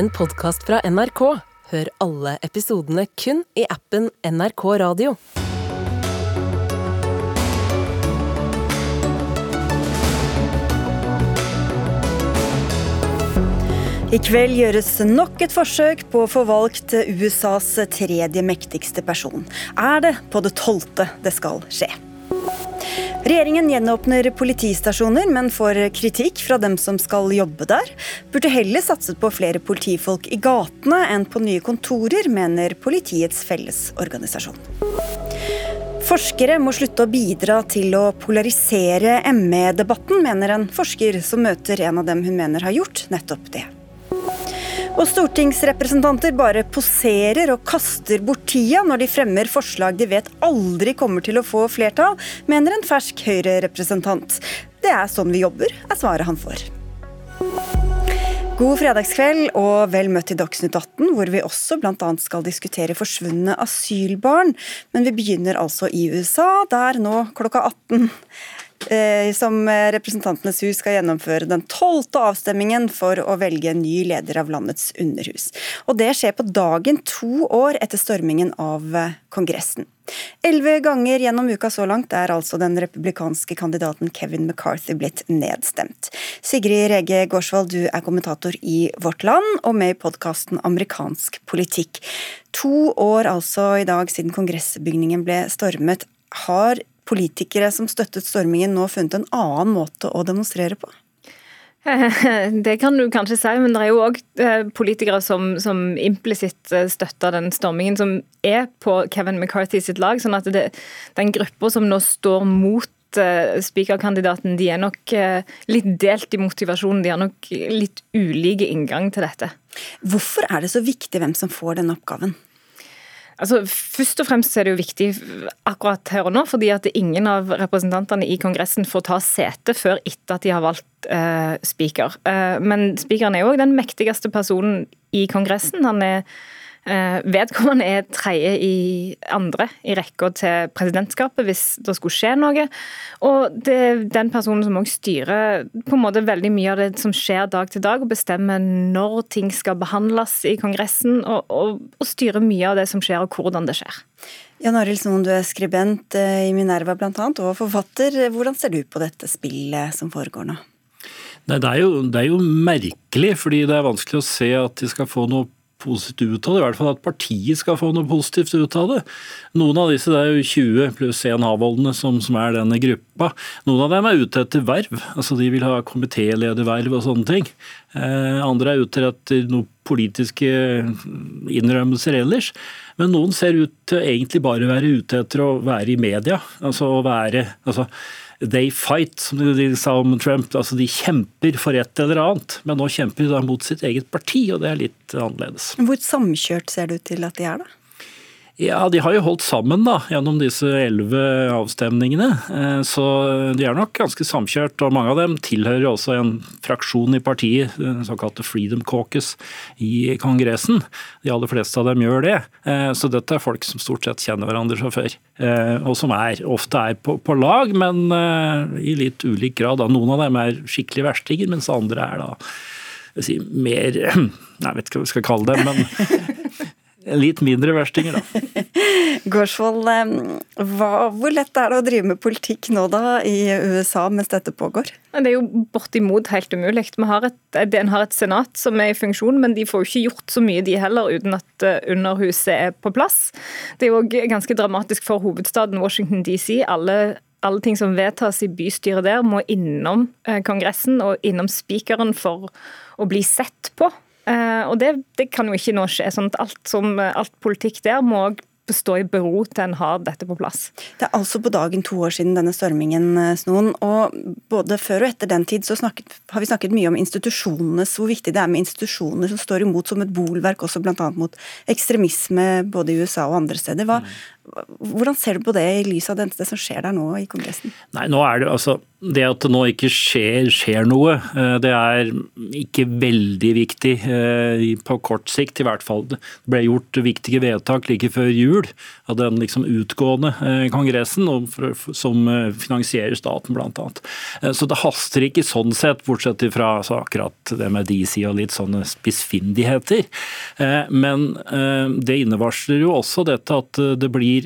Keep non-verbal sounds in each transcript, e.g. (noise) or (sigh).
en podkast fra NRK. Hør alle episodene kun i appen NRK Radio. I kveld gjøres nok et forsøk på å få valgt USAs tredje mektigste person. Er det på det tolvte det skal skje? Regjeringen gjenåpner politistasjoner, men får kritikk fra dem som skal jobbe der. Burde heller satset på flere politifolk i gatene enn på nye kontorer, mener Politiets Fellesorganisasjon. Forskere må slutte å bidra til å polarisere ME-debatten, mener en forsker som møter en av dem hun mener har gjort nettopp det. Og stortingsrepresentanter bare poserer og kaster bort tida når de fremmer forslag de vet aldri kommer til å få flertall, mener en fersk Høyre-representant. Det er sånn vi jobber, er svaret han får. God fredagskveld og vel møtt til Dagsnytt 18, hvor vi også bl.a. skal diskutere forsvunne asylbarn. Men vi begynner altså i USA, der nå klokka 18 Eh, som Representantenes hus skal gjennomføre den tolvte avstemmingen for å velge en ny leder av landets underhus. Og Det skjer på dagen to år etter stormingen av eh, Kongressen. Elleve ganger gjennom uka så langt er altså den republikanske kandidaten Kevin McCarthy blitt nedstemt. Sigrid Rege Gårdsvold, du er kommentator i Vårt Land og med i podkasten Amerikansk politikk. To år altså i dag siden kongressbygningen ble stormet. Har politikere som støttet stormingen nå funnet en annen måte å demonstrere på? (laughs) Det kan du kanskje si, men det er jo òg eh, politikere som, som implisitt eh, støtter den stormingen, som er på Kevin McCarthy sitt lag. sånn at det, den gruppa som nå står mot eh, spikerkandidaten, de er nok litt delt i motivasjonen. De har nok litt ulike inngang til dette. Hvorfor er det så viktig hvem som får denne oppgaven? Altså, Først og fremst er det jo viktig akkurat her og nå, fordi at ingen av representantene i Kongressen får ta sete før etter at de har valgt uh, speaker. Uh, men speakeren er jo òg den mektigste personen i Kongressen. Han er vedkommende er tredje i andre i rekka til presidentskapet hvis det skulle skje noe. Og det er den personen som òg styrer på en måte veldig mye av det som skjer dag til dag, og bestemmer når ting skal behandles i Kongressen, og, og, og styrer mye av det som skjer, og hvordan det skjer. Jan Arild Snoen, du er skribent eh, i Minerva bl.a. og forfatter. Hvordan ser du på dette spillet som foregår nå? Nei, det, er jo, det er jo merkelig, fordi det er vanskelig å se at de skal få noe positivt ut av det. I hvert fall at partiet skal få noe positivt ut av det. Noen av disse det er jo 20 pluss 1 avholdene som, som, er denne gruppa. Noen av dem er ute etter verv. altså De vil ha komitélederverv og sånne ting. Eh, andre er ute etter noen politiske innrømmelser ellers. Men noen ser ut til egentlig bare å være ute etter å være i media. altså å være, altså They fight, som de sa om Trump. altså De kjemper for et eller annet, men nå kjemper de mot sitt eget parti, og det er litt annerledes. Hvor samkjørt ser det ut til at de er, da? Ja, De har jo holdt sammen da, gjennom disse elleve avstemningene. Eh, så de er nok ganske samkjørt. og Mange av dem tilhører også en fraksjon i partiet, den såkalte Freedom Caucus i Kongressen. De aller fleste av dem gjør det. Eh, så dette er folk som stort sett kjenner hverandre fra før. Eh, og som er, ofte er på, på lag, men i litt ulik grad. Da. Noen av dem er skikkelig verstinger, mens andre er da si, mer (clears throat) Jeg vet ikke hva vi skal kalle det, men Litt mindre verstinger, da. (laughs) Gårdsvold, hvor lett er det å drive med politikk nå da i USA mens dette pågår? Det er jo bortimot helt umulig. Vi har et, Den har et senat som er i funksjon, men de får jo ikke gjort så mye de heller uten at eh, Underhuset er på plass. Det er jo ganske dramatisk for hovedstaden Washington DC. Alle alle ting som vedtas i bystyret der, må innom eh, Kongressen og innom spikeren for å bli sett på. Eh, og det, det, kan jo ikke nå skje. sånn at alt, som, alt politikk der må stå i bero til en har dette på plass. Det er altså på dagen to år siden denne stormingen, eh, Snoen. Og både før og etter den tid så snakket, har vi snakket mye om institusjonenes, hvor viktig det er med institusjoner som står imot som et bolverk også bl.a. mot ekstremisme både i USA og andre steder. Hva, Hvordan ser du på det i lys av det, som skjer der nå i Kongressen? Nei, nå er det altså det at det nå ikke skjer, skjer noe, eh, det er ikke veldig viktig eh, på kort sikt i hvert fall. Det ble gjort viktige vedtak like før jul av den liksom utgående eh, kongressen som finansierer staten bl.a. Så det haster ikke sånn sett, bortsett fra altså akkurat det med DC og litt sånne spissfindigheter. Men det innevarsler jo også dette at det blir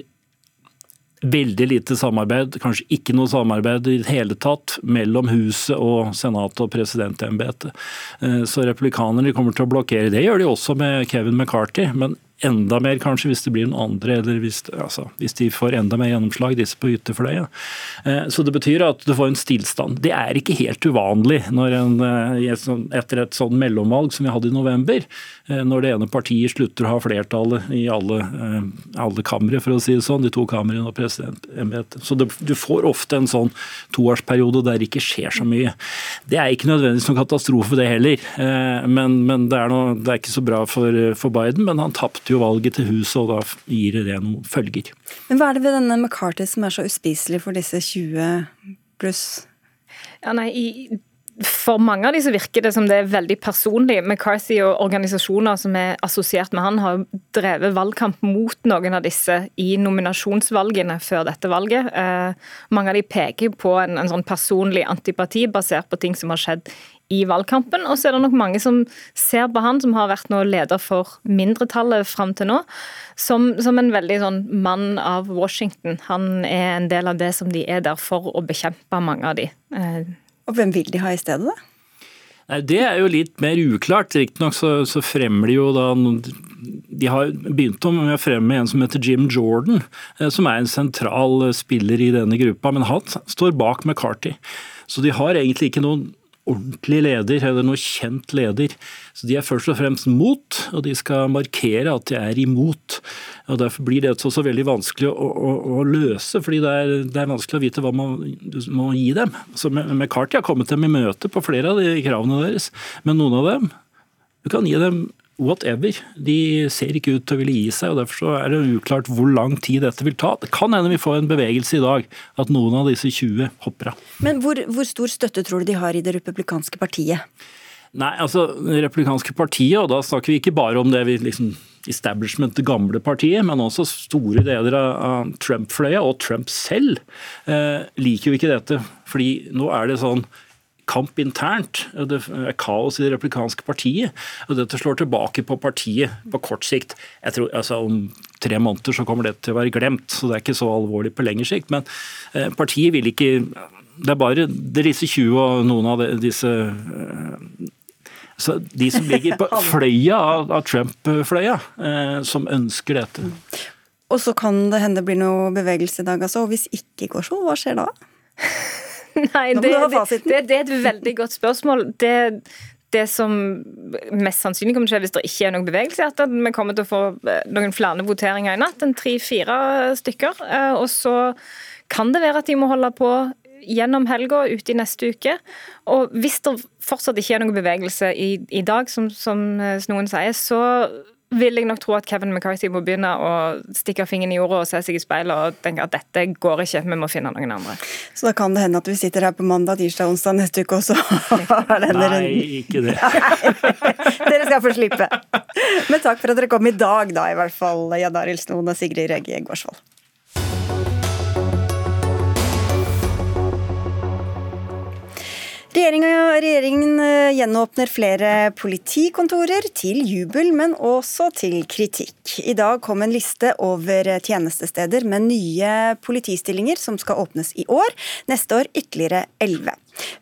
veldig lite samarbeid, kanskje ikke noe samarbeid i det hele tatt mellom huset og senatet og presidentembetet. Eh, så republikanerne kommer til å blokkere. Det gjør de også med Kevin McCarthy. men enda mer, kanskje, hvis det blir noen andre, eller hvis, altså, hvis de får enda mer gjennomslag, disse på ytterfløya. Eh, så det betyr at du får en stillstand. Det er ikke helt uvanlig en, eh, sånn, etter et sånn mellomvalg som vi hadde i november, eh, når det ene partiet slutter å ha flertallet i alle, alle kamre, for å si det sånn, de to kamrene og presidentembetet. Så det, du får ofte en sånn toårsperiode der det ikke skjer så mye. Det er ikke nødvendigvis noen katastrofe, det heller. Men, men det, er noe, det, er ikke så bra for, for Biden, men han tapte jo valget til huset, og da gir det noen følger. Men Hva er det ved denne McCarthy som er så uspiselig for disse 20 pluss? Ja, nei, i for mange av de så virker det som det er veldig personlig. McCarthy og organisasjoner som er assosiert med han, har drevet valgkamp mot noen av disse i nominasjonsvalgene før dette valget. Eh, mange av de peker på en, en sånn personlig antipati basert på ting som har skjedd i valgkampen. Og så er det nok mange som ser på han, som har vært nå leder for mindretallet fram til nå, som, som, en veldig sånn mann av Washington. Han er en del av det som de er der for å bekjempe, mange av de. Eh, og hvem vil de ha i stedet, da? Nei, Det er jo litt mer uklart. Riktignok så, så fremmer de jo da De har begynt med å fremme en som heter Jim Jordan, eh, som er en sentral spiller i denne gruppa, men han står bak McCarthy. Så de har egentlig ikke noen ordentlig leder, eller noe kjent leder. Så de er først og fremst mot, og de skal markere at de er imot. og Derfor blir det også veldig vanskelig å, å, å løse, fordi det er, det er, vanskelig å vite hva man må gi dem. Så McCarthy har kommet dem i møte på flere av de kravene deres, men noen av dem du kan gi dem whatever. De ser ikke ut til å ville gi seg, og derfor er det uklart hvor lang tid dette vil ta. Det kan hende vi får en bevegelse i dag, at noen av disse 20 hopper av. Men hvor, hvor stor støtte tror du de har i det republikanske partiet? Nei, altså Det republikanske partiet, og da snakker vi ikke bare om det vi liksom establishment, det gamle partiet, men også store deler av Trump-fløya, og Trump selv, eh, liker jo ikke dette. Fordi nå er det sånn kamp internt. Det er kaos i det replikanske partiet. og Dette slår tilbake på partiet på kort sikt. Jeg tror altså, Om tre måneder så kommer det til å være glemt, så det er ikke så alvorlig på lengre sikt. Men eh, partiet vil ikke Det er bare det er disse 20 og noen av disse eh, så De som ligger på (laughs) fløya av, av Trump-fløya, eh, som ønsker dette. Og så kan det hende det blir noe bevegelse i dag, altså. Og hvis ikke går så, hva skjer da? (laughs) (laughs) Nei, det, det, det, det, er et veldig godt spørsmål. Det, det som mest sannsynlig kommer til å skje hvis det ikke er noen bevegelse, er at vi kommer til å få eh, noen flere voteringer i natt. En tre-fire stykker. Eh, og så kan det være at de må holde på gjennom helga ute i neste uke. Og hvis det fortsatt ikke er noen bevegelse i, i dag, som, som eh, noen sier, så vil jeg nok tro at Kevin McCarthy må begynne å stikke fingeren i jorda og se seg i speilet og tenke at dette går ikke, vi må finne noen andre. Så da kan det hende at vi sitter her på mandag, tirsdag, onsdag neste uke også? (laughs) Nei, ikke det. (laughs) dere skal få slippe. Men takk for at dere kom i dag, da, i hvert fall, Jan Arild Snoen og Sigrid Regge Gårdsvold. Regjeringen regjeringen gjenåpner flere politikontorer til jubel, men også til kritikk. I dag kom en liste over tjenestesteder med nye politistillinger som skal åpnes i år. Neste år ytterligere elleve.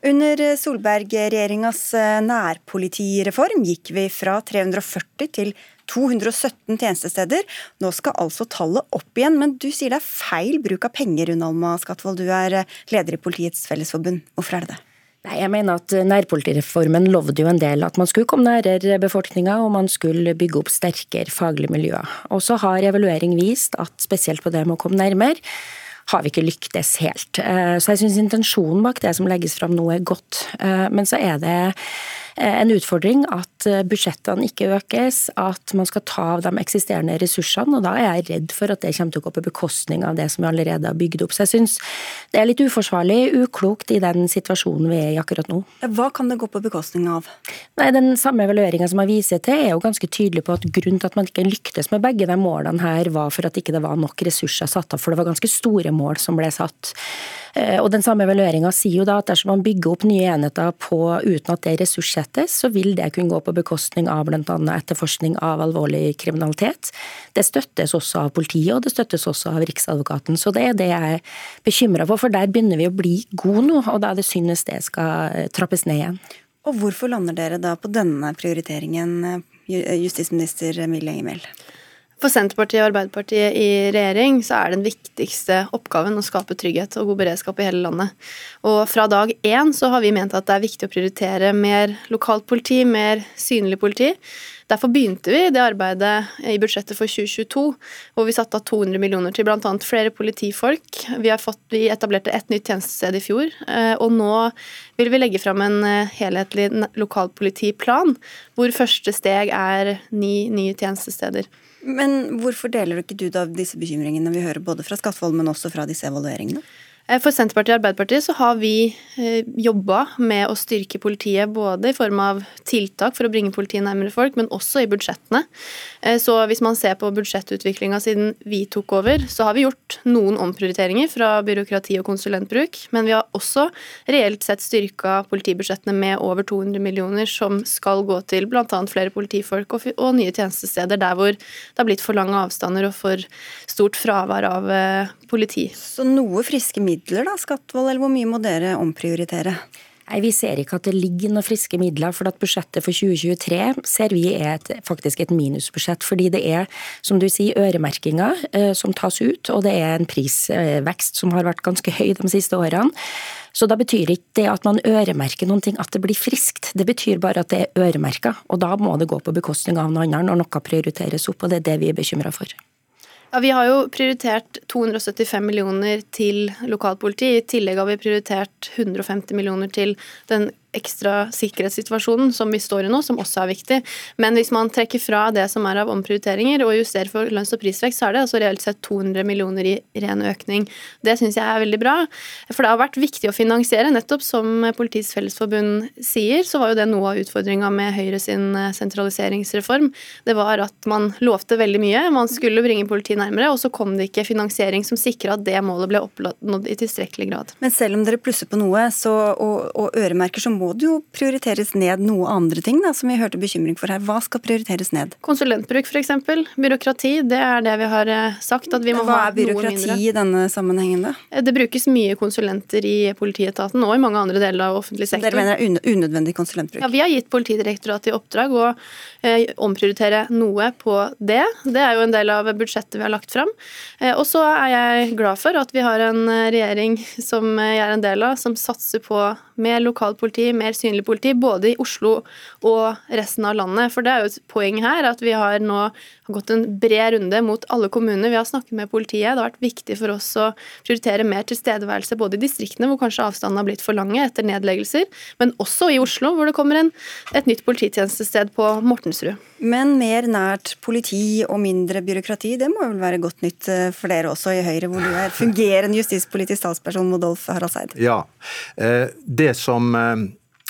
Under Solberg-regjeringas eh, nærpolitireform gikk vi fra 340 til 217 tjenestesteder. Nå skal altså tallet opp igjen, men du sier det er feil bruk av penger, Unalma Skatvold. Du er eh, leder i Politiets Fellesforbund. Hvorfor er det det? Nei, jeg mener at Nærpolitireformen lovde jo en del at man skulle komme nærere befolkninga, og man skulle bygge opp sterkere faglige miljøer. Og så har evaluering vist at spesielt på det med å komme nærmere, har vi ikke lyktes helt. Eh, så jeg syns intensjonen bak det som legges fram nå er godt. Eh, men så er det en utfordring at budsjettene ikke økes, at man skal ta av de eksisterende ressursene. og Da er jeg redd for at det kommer til å gå på bekostning av det som vi allerede har bygd opp. Så jeg syns det er litt uforsvarlig, uklokt i den situasjonen vi er i akkurat nå. Hva kan det gå på bekostning av? Nei, Den samme evalueringa som jeg viser til, er jo ganske tydelig på at grunnen til at man ikke lyktes med begge de målene her, var for at ikke det var nok ressurser satt av. For det var ganske store mål som ble satt. Eh, og Den samme evalueringa sier jo da at dersom man bygger opp nye enheter på, uten at det ressurssettes, så vil det kunne gå på bekostning av bl.a. etterforskning av alvorlig kriminalitet. Det støttes også av politiet, og det støttes også av Riksadvokaten. Så det er det jeg er bekymra for, for der begynner vi å bli gode nå, og da er det synd hvis det skal trappes ned igjen. Og hvorfor lander dere da på denne prioriteringen, justisminister Emilie Enger? For Senterpartiet og Arbeiderpartiet i regjering så er den viktigste oppgaven å skape trygghet og god beredskap i hele landet. Og fra dag én så har vi ment at det er viktig å prioritere mer lokalt politi, mer synlig politi. Derfor begynte vi det arbeidet i budsjettet for 2022, hvor vi satte av 200 millioner til bl.a. flere politifolk. Vi, fått, vi etablerte et nytt tjenestested i fjor, eh, og nå vil vi legge fram en eh, helhetlig lokalpolitiplan, hvor første steg er ni nye tjenestesteder. Men hvorfor deler ikke du da disse bekymringene vi hører både fra Skatvold, men også fra disse evalueringene? Eh, for Senterpartiet og Arbeiderpartiet så har vi eh, jobba med å styrke politiet både i form av tiltak for å bringe politiet nærmere folk, men også i budsjettene. Eh, så hvis man ser på budsjettutviklinga siden vi tok over, så har vi gjort noen omprioriteringer fra byråkrati og konsulentbruk, men vi har også reelt sett styrka politibudsjettene med over 200 millioner, som skal gå til bl.a. flere politifolk og, nye tjenestesteder der hvor det har blitt for lange avstander og for stort fravær av politi. Så noe friske midler midler, da, Skatvold, eller hvor mye må dere omprioritere? Nei, Vi ser ikke at det ligger noen friske midler, for at budsjettet for 2023 ser vi er et, faktisk et minusbudsjett. Fordi det er, som du sier, øremerkinger eh, som tas ut, og det er en prisvekst som har vært ganske høy de siste årene. Så da betyr ikke det at man øremerker noen ting at det blir friskt. Det betyr bare at det er øremerka, og da må det gå på bekostning av noe annet når noe prioriteres opp, og det er det vi er bekymra for. Ja, Vi har jo prioritert 275 millioner til lokalpoliti. I tillegg har vi prioritert 150 millioner til den ekstra sikkerhetssituasjonen som vi står i nå, som også er viktig. Men hvis man trekker fra det som er av omprioriteringer og justerer for lønns- og prisvekst, så er det altså reelt sett 200 millioner i ren økning. Det syns jeg er veldig bra. For det har vært viktig å finansiere. Nettopp som Politiets Fellesforbund sier, så var jo det noe av utfordringa med Høyre sin eh, sentraliseringsreform. Det var at man lovte veldig mye, man skulle bringe politiet nærmere, og så kom det ikke finansiering som sikra at det målet ble oppnådd i tilstrekkelig grad. Men selv om dere plusser på noe så, og, og øremerker, så må må det jo prioriteres ned noe andre ting da, som vi hørte bekymring for her. Hva skal prioriteres ned? Konsulentbruk f.eks. Byråkrati. Det er det vi har eh, sagt at vi må Hva ha noe mindre. Hva er byråkrati i denne sammenhengen da? Eh, det brukes mye konsulenter i politietaten og i mange andre deler av offentlig sektor. Dere mener det er unødvendig konsulentbruk? Ja, Vi har gitt Politidirektoratet i oppdrag å eh, omprioritere noe på det. Det er jo en del av budsjettet vi har lagt fram. Eh, og så er jeg glad for at vi har en regjering som jeg er en del av, som satser på mer lokalpoliti, mer synlig politi, både i Oslo og resten av landet. For det er jo et poeng her at vi har nå gått en bred runde mot alle kommuner. Vi har snakket med politiet. Det har vært viktig for oss å prioritere mer tilstedeværelse både i distriktene, hvor kanskje avstandene har blitt for lange etter nedleggelser, men også i Oslo, hvor det kommer en, et nytt polititjenestested på Mortensrud. Men mer nært politi og mindre byråkrati, det må vel være godt nytt eh, for dere også i Høyre, hvor du er (laughs) fungerende justispolitisk talsperson, Modolf Haraldseid? Ja. Eh, det som eh,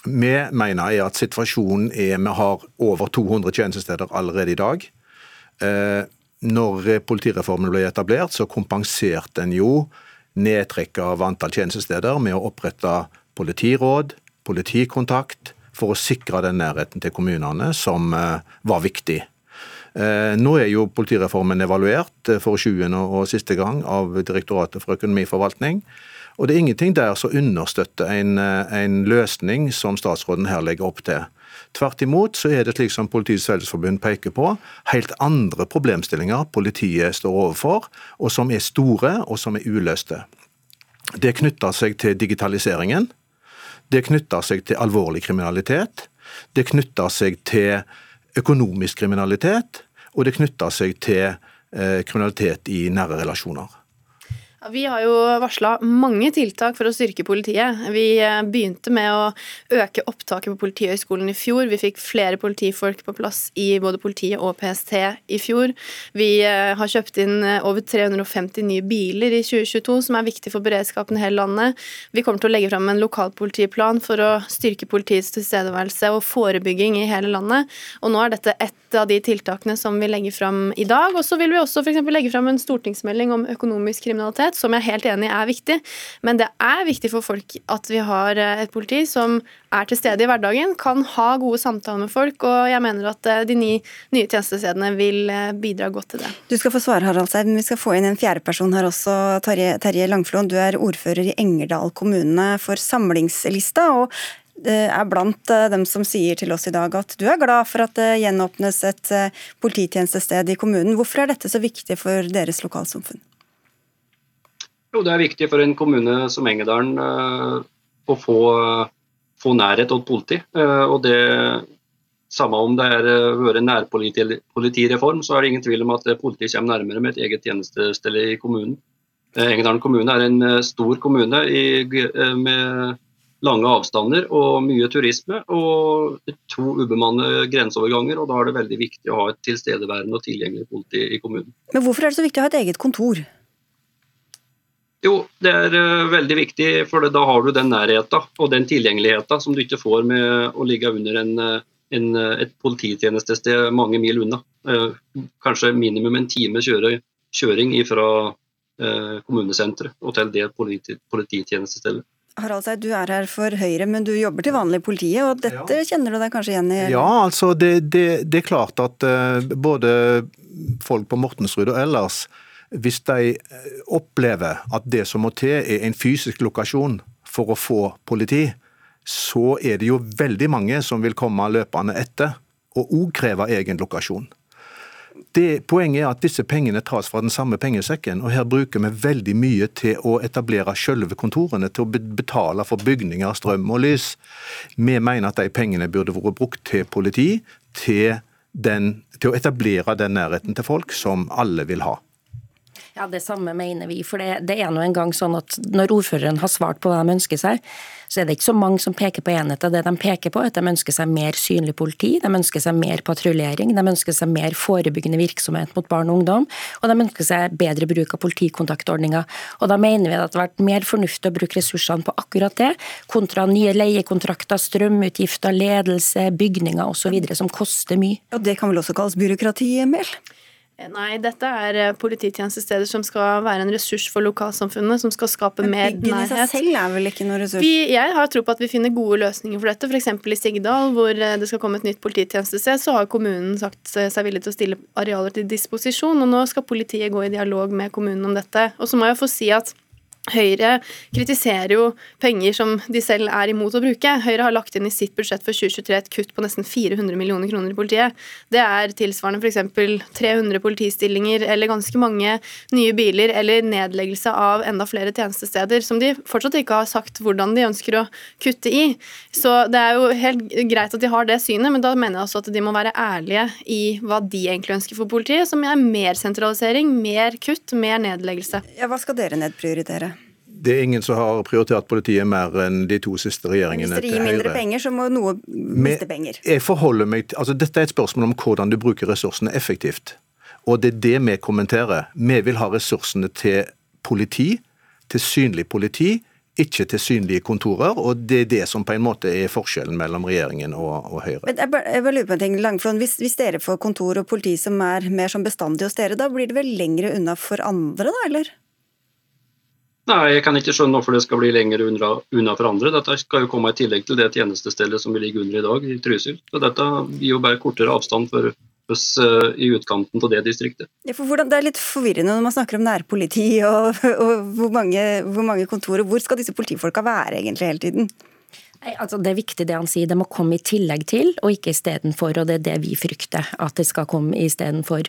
vi mener er at situasjonen er vi har over 200 tjenestesteder allerede i dag. Når politireformen ble etablert, så kompenserte en jo nedtrekk av antall tjenestesteder med å opprette politiråd, politikontakt, for å sikre den nærheten til kommunene som eh, var viktig. Eh, nå er jo politireformen evaluert eh, for 20. og siste gang av Direktoratet for økonomiforvaltning. Og det er ingenting der som understøtter en, en løsning som statsråden her legger opp til. Tvert imot så er det slik som Politiets Fellesforbund peker på, helt andre problemstillinger politiet står overfor, og som er store og som er uløste. Det knytter seg til digitaliseringen. Det knytter seg til alvorlig kriminalitet. Det knytter seg til økonomisk kriminalitet. Og det knytter seg til eh, kriminalitet i nære relasjoner. Vi har jo varsla mange tiltak for å styrke politiet. Vi eh, begynte med å øke opptaket på Politihøgskolen i fjor. Vi fikk flere politifolk på plass i både politiet og PST i fjor. Vi eh, har kjøpt inn eh, over 350 nye biler i 2022, som er viktig for beredskapen i hele landet. Vi kommer til å legge fram en lokalpolitiplan for å styrke politiets tilstedeværelse og forebygging i hele landet. Og nå er dette ett av de tiltakene som vi legger fram i dag. Og så vil vi også f.eks. legge fram en stortingsmelding om økonomisk kriminalitet aktivitet, som jeg er helt enig er viktig. Men det er viktig for folk at vi har eh, et politi som er til stede i hverdagen, kan ha gode samtaler med folk, og jeg mener at eh, de nye, nye tjenestestedene vil eh, bidra godt til det. Du skal få svare, Harald Seid, men vi skal få inn en fjerde person her også. Terje, Terje Langflon, du er ordfører i Engerdal kommune for Samlingslista. og er blant dem som sier til oss i dag at du er glad for at det gjenåpnes et polititjenestested i kommunen. Hvorfor er dette så viktig for deres lokalsamfunn? Jo, det er viktig for en kommune som Engedalen uh, å få, få, nærhet til politi. Uh, og det samme om det har vært en nærpolitireform, så er det ingen tvil om at politiet kommer nærmere med et eget tjenestested i kommunen. Engerdalen kommune er en stor kommune i, med lange avstander og mye turisme. Og to ubemannede grenseoverganger, og da er det veldig viktig å ha et tilstedeværende og tilgjengelig politi i kommunen. Men hvorfor er det så viktig å ha et eget kontor? Jo, det er uh, veldig viktig, for da har du den nærheten og den tilgjengeligheten som du ikke får med å ligge under en, eh, en, eh, et polititjenestested mange mil unna. Uh, kanskje minimum en time kjøre, kjøring fra uh, kommunesenteret og til det politi, polititjenestestedet. Harald Seid, du er her for Høyre, men du jobber til vanlig i politiet, og dette ja. kjenner du deg kanskje igjen i? Ja, altså det, det, det er klart at både folk på Mortensrud og ellers hvis de eh, opplever at det som må til er en fysisk lokasjon for å få politi, så er det jo veldig mange som vil komme løpende etter og òg kreve egen lokasjon. Det, poenget er at disse pengene tas fra den samme pengesekken, og her bruker vi veldig mye til å etablere sjølve kontorene, til å betale for bygninger, strøm og lys. Vi mener at de pengene burde vært brukt til politi, til, den, til å etablere den nærheten til folk som alle vil ha. Ja, Det samme mener vi. For det, det er nå engang sånn at når ordføreren har svart på hva de ønsker seg, så er det ikke så mange som peker på enheter. Det de peker på, er at de ønsker seg mer synlig politi, de ønsker seg mer patruljering, de ønsker seg mer forebyggende virksomhet mot barn og ungdom, og de ønsker seg bedre bruk av politikontaktordninger. Og da mener vi at det har vært mer fornuftig å bruke ressursene på akkurat det, kontra nye leiekontrakter, strømutgifter, ledelse, bygninger osv., som koster mye. Og det kan vel også kalles byråkrati, Emil? Nei, dette er eh, polititjenestesteder som skal være en ressurs for lokalsamfunnet, som skal skape Men mer nærhet. Byggene i seg selv er vel ikke noen ressurs? Vi, jeg har tro på at vi finner gode løsninger for dette. F.eks. i Sigdal, hvor eh, det skal komme et nytt polititjenestested, så har kommunen sagt seg villig til å stille arealer til disposisjon, og nå skal politiet gå i dialog med kommunen om dette. Og så må jeg få si at Høyre kritiserer jo penger som de selv er imot å bruke. Høyre har lagt inn i sitt budsjett for 2023 et kutt på nesten 400 millioner kroner i politiet. Det er tilsvarende f.eks. 300 politistillinger eller ganske mange nye biler eller nedleggelse av enda flere tjenestesteder, som de fortsatt ikke har sagt hvordan de ønsker å kutte i. Så det er jo helt greit at de har det synet, men da mener jeg også at de må være ærlige i hva de egentlig ønsker for politiet, som er mer sentralisering, mer kutt, mer nedleggelse. Ja, Hva skal dere nedprioritere? Det er ingen som har prioritert politiet mer enn de to siste regjeringene til Høyre. Hvis dere gir mindre penger, så må noe miste penger. Jeg forholder meg altså Dette er et spørsmål om hvordan du bruker ressursene effektivt. Og det er det vi kommenterer. Vi vil ha ressursene til politi, til synlig politi, ikke til synlige kontorer. og Det er det som på en måte er forskjellen mellom regjeringen og, og Høyre. Men jeg bare, jeg bare lurer på en ting, Langflon. Hvis, hvis, dere får kontor og politi som er mer som bestandig hos dere, da blir det vel lengre unna for andre, da, eller? Nei, jeg kan ikke skjønne hvorfor det skal bli lenger unna for andre. Dette skal jo komme i tillegg til det tjenestestedet som vi ligger under i dag, i Trysil. Så dette gir jo bare kortere avstand for oss uh, i utkanten av det distriktet. Ja, hvordan, det er litt forvirrende når man snakker om nærpoliti og, og hvor, mange, hvor mange kontorer. Hvor skal disse politifolka være egentlig hele tiden? Altså Det er viktig det han sier, det må komme i tillegg til og ikke istedenfor. Og det er det vi frykter at det skal komme istedenfor.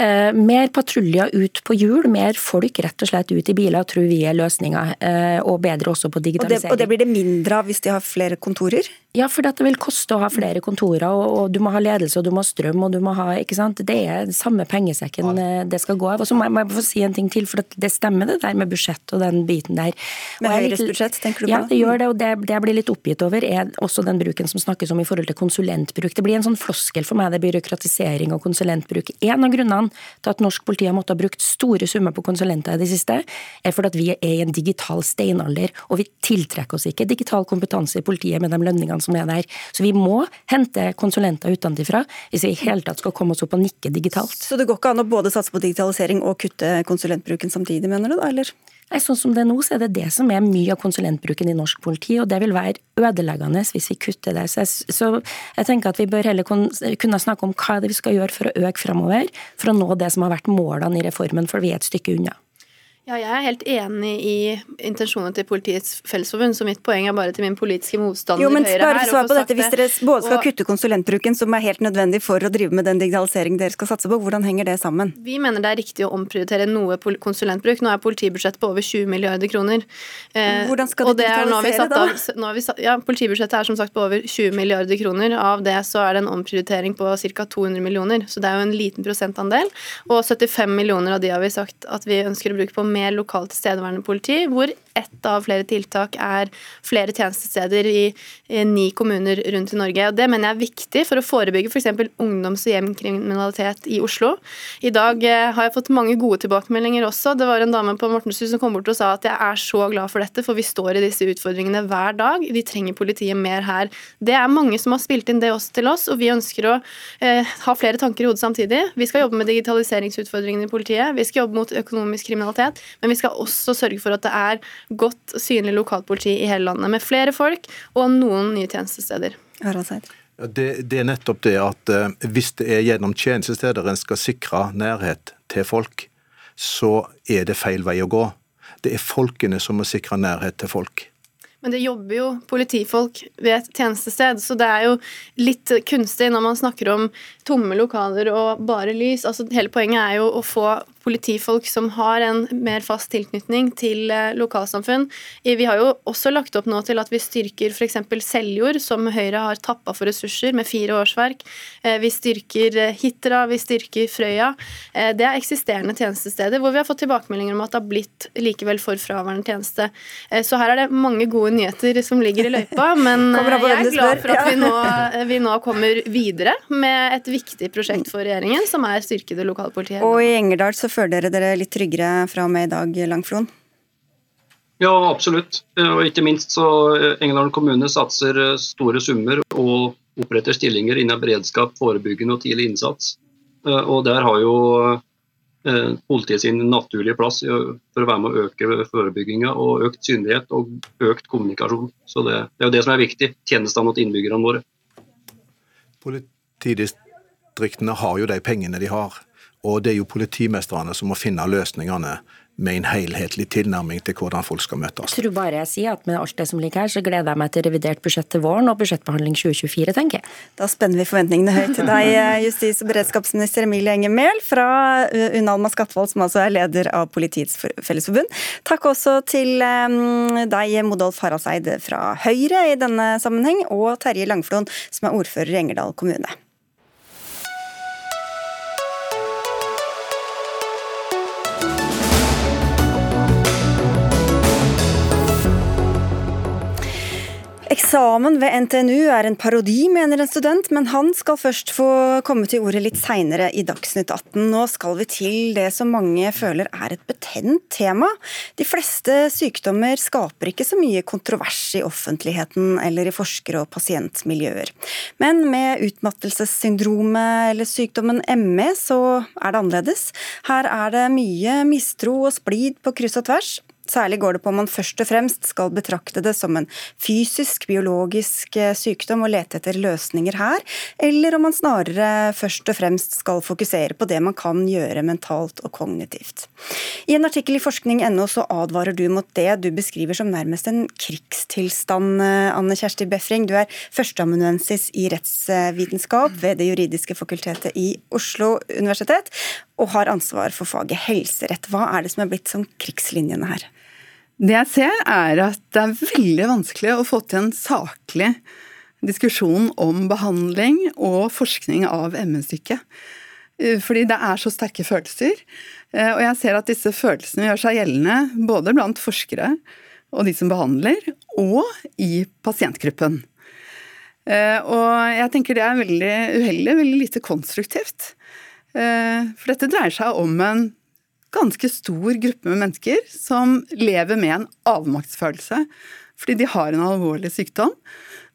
Eh, mer patruljer ut på hjul, mer folk rett og slett ut i biler tror vi er løsninga. Eh, og bedre også på digitalisering. Og det, og det blir det mindre av hvis de har flere kontorer? Ja, for det vil koste å ha flere kontorer, og, og, du må ha ledelse, og du må ha strøm, og du må ha ikke sant? Det er samme pengesekken ja. det skal gå av. Og så må jeg, må jeg få si en ting til, for det stemmer det der med budsjett og den biten der. Med Høyres budsjett, tenker du på? Ja, det gjør det, og det, det jeg blir litt oppgitt over, er også den bruken som snakkes om i forhold til konsulentbruk. Det blir en sånn floskel for meg, det byråkratisering og konsulentbruk. En av grunnene til at norsk politi har måttet ha brukt store summer på konsulenter i det siste, er fordi at vi er i en digital steinalder, og vi tiltrekker oss ikke digital kompetanse i politiet med de lønningene som er der. Så vi må hente konsulenter utenfra hvis vi i hele tatt skal komme oss opp og nikke digitalt. Så det går ikke an å både satse på digitalisering og kutte konsulentbruken samtidig, mener du da, eller? Nei, sånn som det er nå, så er det det som er mye av konsulentbruken i norsk politi, og det vil være ødeleggende hvis vi kutter det. Så jeg, så jeg tenker at vi bør heller kunne snakke om hva det er vi skal gjøre for å øke framover, for å nå det som har vært målene i reformen, for vi er et stykke unna. Ja, jeg er helt enig i intensjonene til Politiets Fellesforbund, så mitt poeng er bare til min politiske motstander jo, men Høyre bare svar på dette, Hvis dere både skal og, kutte konsulentbruken, som er helt nødvendig for å drive med den digitaliseringen dere skal satse på, hvordan henger det sammen? Vi mener det er riktig å omprioritere noe konsulentbruk. Nå er politibudsjettet på over 20 milliarder kroner. Eh, hvordan skal de digitalisere da? Av, satt, ja, Politibudsjettet er som sagt på over 20 milliarder kroner. Av det så er det en omprioritering på ca. 200 millioner, så det er jo en liten prosentandel. Og 75 millioner av de har vi sagt at vi ønsker å bruke på mer lokalt tilstedeværende politi, hvor ett av flere tiltak er flere tjenestesteder i, i ni kommuner rundt i Norge. Og Det mener jeg er viktig for å forebygge f.eks. Ungdoms- og hjemkriminalitet i Oslo. I dag eh, har jeg fått mange gode tilbakemeldinger også. Det var en dame på Mortensrud som kom bort og sa at jeg er så glad for dette, for vi står i disse utfordringene hver dag. Vi trenger politiet mer her. Det er mange som har spilt inn det også til oss, og vi ønsker å eh, ha flere tanker i hodet samtidig. Vi skal jobbe med digitaliseringsutfordringene i politiet, vi skal jobbe mot økonomisk kriminalitet, men vi skal også sørge for at det er godt synlig lokalpoliti i hele landet, med flere folk og noen nye tjenestesteder. Det, det, er nettopp det at eh, hvis det er gjennom tjenestesteder en skal sikre nærhet til folk, så er det feil vei å gå. Det er folkene som må sikre nærhet til folk. Men det jobber jo politifolk ved et tjenestested, så det er jo litt kunstig når man snakker om tomme lokaler og bare lys. Altså, hele poenget er jo å få politifolk som har en mer fast tilknytning til eh, lokalsamfunn. Vi har jo også lagt opp nå til at vi styrker f.eks. Seljord, som Høyre har tappa for ressurser, med fire årsverk. Eh, vi styrker eh, Hitra, vi styrker Frøya. Det er eksisterende tjenestesteder hvor vi har fått tilbakemeldinger om at det har blitt likevel for fraværende tjeneste. Så her er det mange gode nyheter som ligger i løypa, (laughs) men jeg er glad for at vi nå, vi nå kommer videre med et viktig prosjekt for regjeringen, som er styrkede lokalpolitiet. Og i Engerdal så føler dere dere litt tryggere fra og med i dag, Langflon? Ja, absolutt. Og ikke minst så eh, Engerdal kommune satser eh, store summer og oppretter stillinger innen beredskap, forebyggende og tidlig innsats. Eh, og der har jo politiet sin naturlige plass for å være med å øke forebygginga og økt synlighet og økt kommunikasjon. Så det, det er jo det som er viktig. Tjenestene mot innbyggerne våre. Politidistriktene har jo de pengene de har. Og det er jo politimestrene som må finne løsningene med en helhetlig tilnærming til hvordan folk skal møtes. Jeg tror bare jeg sier at med alt det som ligger her, så gleder jeg meg til revidert budsjett til våren og budsjettbehandling 2024, tenker jeg. Da spenner vi forventningene høyt til deg, (laughs) justis- og beredskapsminister Emilie Enger Mehl fra uh, Unalma Skatvold, som altså er leder av Politiets Fellesforbund. Takk også til um, deg, Modolf Haraldseid fra Høyre i denne sammenheng, og Terje Langflon, som er ordfører i Engerdal kommune. Eksamen ved NTNU er en parodi, mener en student, men han skal først få komme til ordet litt seinere i Dagsnytt 18. Nå skal vi til det som mange føler er et betent tema. De fleste sykdommer skaper ikke så mye kontrovers i offentligheten eller i forskere- og pasientmiljøer. Men med utmattelsessyndromet eller sykdommen ME så er det annerledes. Her er det mye mistro og splid på kryss og tvers. Særlig går det på om man først og fremst skal betrakte det som en fysisk, biologisk eh, sykdom og lete etter løsninger her, eller om man snarere først og fremst skal fokusere på det man kan gjøre mentalt og kognitivt. I en artikkel i forskning.no så advarer du mot det du beskriver som nærmest en krigstilstand, eh, Anne Kjersti Befring. Du er førsteamanuensis i rettsvitenskap ved Det juridiske fakultetet i Oslo universitet, og har ansvar for faget helserett. Hva er det som er blitt som krigslinjene her? Det jeg ser, er at det er veldig vanskelig å få til en saklig diskusjon om behandling og forskning av ME-syke. Fordi det er så sterke følelser. Og jeg ser at disse følelsene gjør seg gjeldende både blant forskere og de som behandler, og i pasientgruppen. Og jeg tenker det er veldig uheldig, veldig lite konstruktivt. For dette dreier seg om en ganske stor gruppe med mennesker som lever med en avmaktsfølelse fordi de har en alvorlig sykdom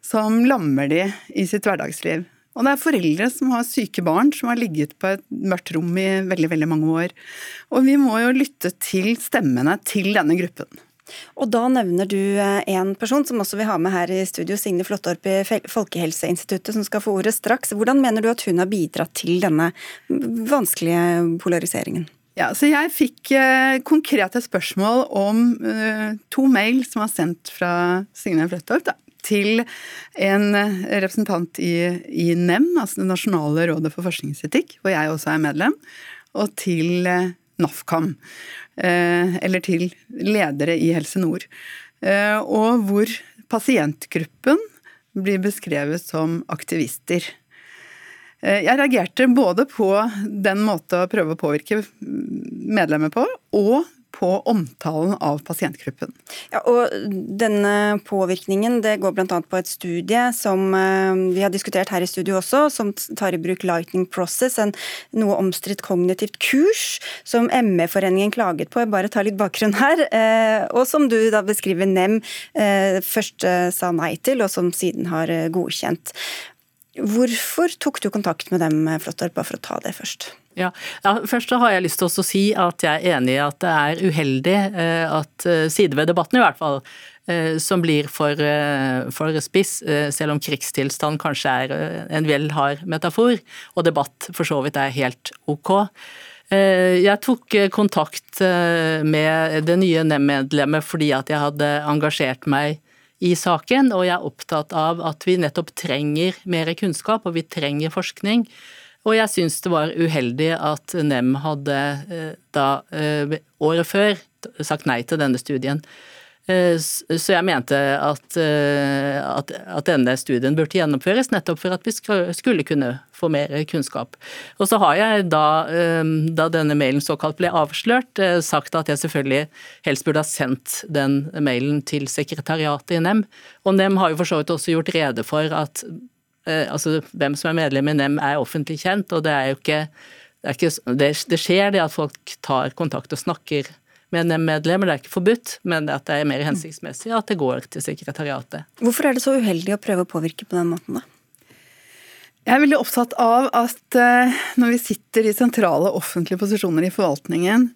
som lammer de i sitt hverdagsliv. Og det er foreldre som har syke barn som har ligget på et mørkt rom i veldig, veldig mange år. Og vi må jo lytte til stemmene til denne gruppen. Og da nevner du eh, en person som også vil ha med her i studio, Signe Flåttorp i Folkehelseinstituttet, som skal få ordet straks. Hvordan mener du at hun har bidratt til denne vanskelige polariseringen? Ja, så Jeg fikk eh, konkrete spørsmål om eh, to mail som var sendt fra Signe Fløttorp til en eh, representant i, i, NEM, altså Det nasjonale rådet for forskningsetikk, hvor jeg også er medlem, og til eh, NAFKAM, eh, eller til ledere i Helse Nord. Eh, og hvor pasientgruppen blir beskrevet som aktivister. Eh, jeg reagerte både på den måte å prøve å påvirke medlemmer på, og på omtalen av pasientgruppen. Ja, og Denne påvirkningen det går bl.a. på et studie som eh, vi har diskutert her i studio også, som tar i bruk Lightning Process, en noe omstridt kognitivt kurs som ME-foreningen klaget på. Jeg bare tar litt bakgrunn her. Eh, og som du da beskriver NEM først sa nei til, og som siden har godkjent. Hvorfor tok du kontakt med dem, Flåttorp, bare for å ta det først? Ja, ja, Først så har jeg lyst til å si at jeg er enig i at det er uheldig eh, at eh, sider ved debatten i hvert fall, eh, som blir for, for spiss, selv om krigstilstand kanskje er en vel hard metafor, og debatt for så vidt er helt ok. Jeg tok kontakt med det nye NEM-medlemmet fordi at jeg hadde engasjert meg i saken, og jeg er opptatt av at vi nettopp trenger mer kunnskap, og vi trenger forskning. Og jeg syns det var uheldig at NEM hadde eh, da eh, året før sagt nei til denne studien. Eh, så jeg mente at, eh, at, at, denne studien burde gjennomføres, nettopp for at vi skulle kunne få mer kunnskap. Og så har jeg da, eh, da denne mailen såkalt ble avslørt, sagt at jeg selvfølgelig helst burde ha sendt den mailen til sekretariatet i NEM. Og NEM har jo for så vidt også gjort rede for at altså, hvem som er medlem i NEM er offentlig kjent, og det er jo ikke det, er ikke, det, det skjer det at folk tar kontakt og snakker med NEM-medlemmer. Det er ikke forbudt, men at det er mer hensiktsmessig at det går til sekretariatet. Hvorfor er det så uheldig å prøve å påvirke på den måten, da? Jeg er veldig opptatt av at eh, når vi sitter i sentrale offentlige posisjoner i forvaltningen,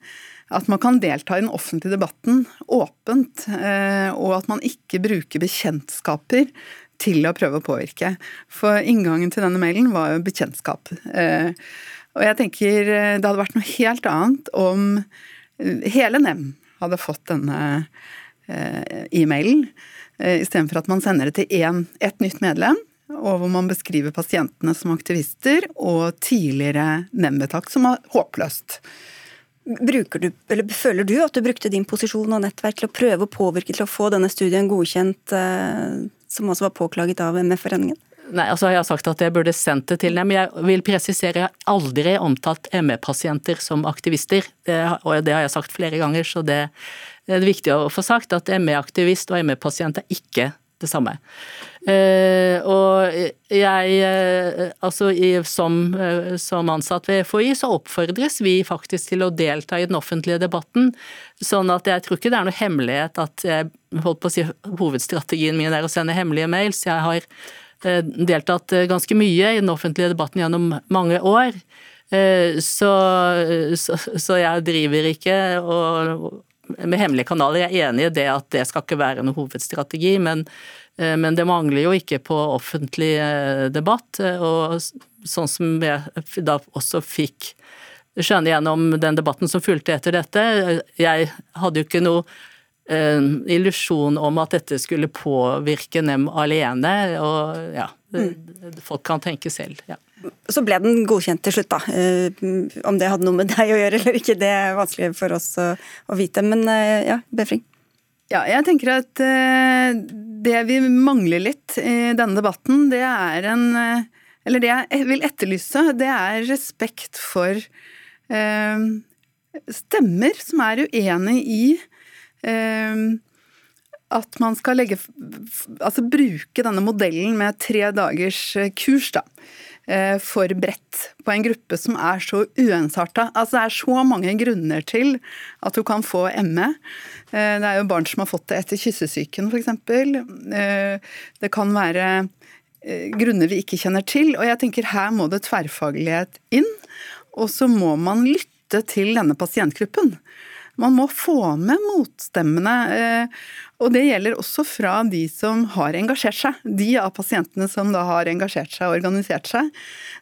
at man kan delta i den offentlige debatten åpent, eh, og at man ikke bruker bekjentskaper til å prøve å påvirke. For inngangen til denne mailen var jo bekjentskap. Eh, og jeg tenker det hadde vært noe helt annet om hele NEM hadde fått denne eh, e-mailen, eh, istedenfor at man sender det til en, et nytt medlem, og hvor man beskriver pasientene som aktivister og tidligere NEM-vedtak som er håpløst. Du, Føler du at du brukte din posisjon og nettverk til å prøve å påvirke til å få denne studien godkjent, eh, som også var påklaget av MF-foreningen? Nei, altså Jeg har sagt at jeg burde sendt det til dem. Jeg vil presisere jeg har aldri omtalt ME-pasienter som aktivister. Det, og det har jeg sagt flere ganger, så det, det er viktig å få sagt at ME-aktivist og ME-pasient er ikke det samme. Uh, og jeg, uh, altså som, uh, som, ansatt ved FHI, så oppfordres vi faktisk til å delta i den offentlige debatten. Sånn at jeg tror ikke det er noe hemmelighet at jeg holdt på å si hovedstrategien min er å sende hemmelige mails. Jeg har Eh, deltatt eh, ganske mye i den offentlige debatten gjennom mange år. Eh, så, så, så jeg driver ikke og, med hemmelige kanaler. Jeg er enig i det at det skal ikke være noen hovedstrategi, men, men det mangler jo ikke på offentlig debatt. Og sånn som jeg da også fikk skjønne gjennom den debatten som fulgte etter dette. Jeg hadde jo ikke noe illusjon om at dette skulle påvirke dem alene. og ja, mm. Folk kan tenke selv. ja. Så ble den godkjent til slutt, da. Eh, om det hadde noe med (laughs) deg å gjøre eller ikke, det er vanskelig for oss å, vite. Men eh, ja, Befring? Ja, jeg tenker at eh, det vi mangler litt i denne debatten, det er en Eller det jeg vil etterlyse, det er respekt for stemmer som er uenig i at man skal legge, altså bruke denne modellen med tre dagers kurs da, Eh, for bredt på en gruppe som er så uensarta. Altså, det er så mange grunner til at du kan få ME. Eh, det er jo barn som har fått det etter kyssesyken, f.eks. Eh, det kan være grunner vi ikke kjenner til. Og jeg tenker her må det tverrfaglighet inn. Og så må man lytte til denne pasientgruppen. Man må få med motstemmene. Eh, og det gjelder også fra de som har engasjert seg. De av pasientene som da har engasjert seg og organisert seg,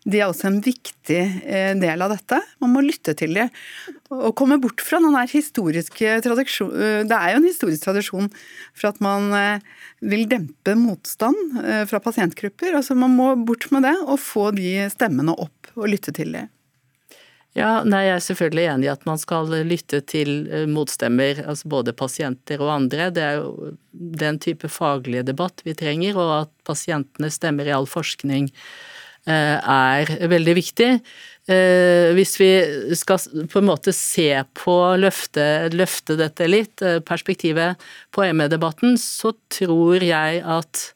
de er også en viktig eh, del av dette. Man må lytte til dem. Og komme bort fra den der historiske tradisjon eh, Det er jo en historisk tradisjon for at man vil dempe motstand fra pasientgrupper. Altså Man må bort med det og få de stemmene opp og lytte til dem. Ja, nei, Jeg er selvfølgelig enig i at man skal lytte til eh, motstemmer, altså både pasienter og andre. Det er jo den type faglige debatt vi trenger, og at pasientene stemmer i all forskning eh, er veldig viktig. Eh, hvis vi skal på en måte se på, løfte, løfte dette litt, perspektivet på ME-debatten, så tror jeg at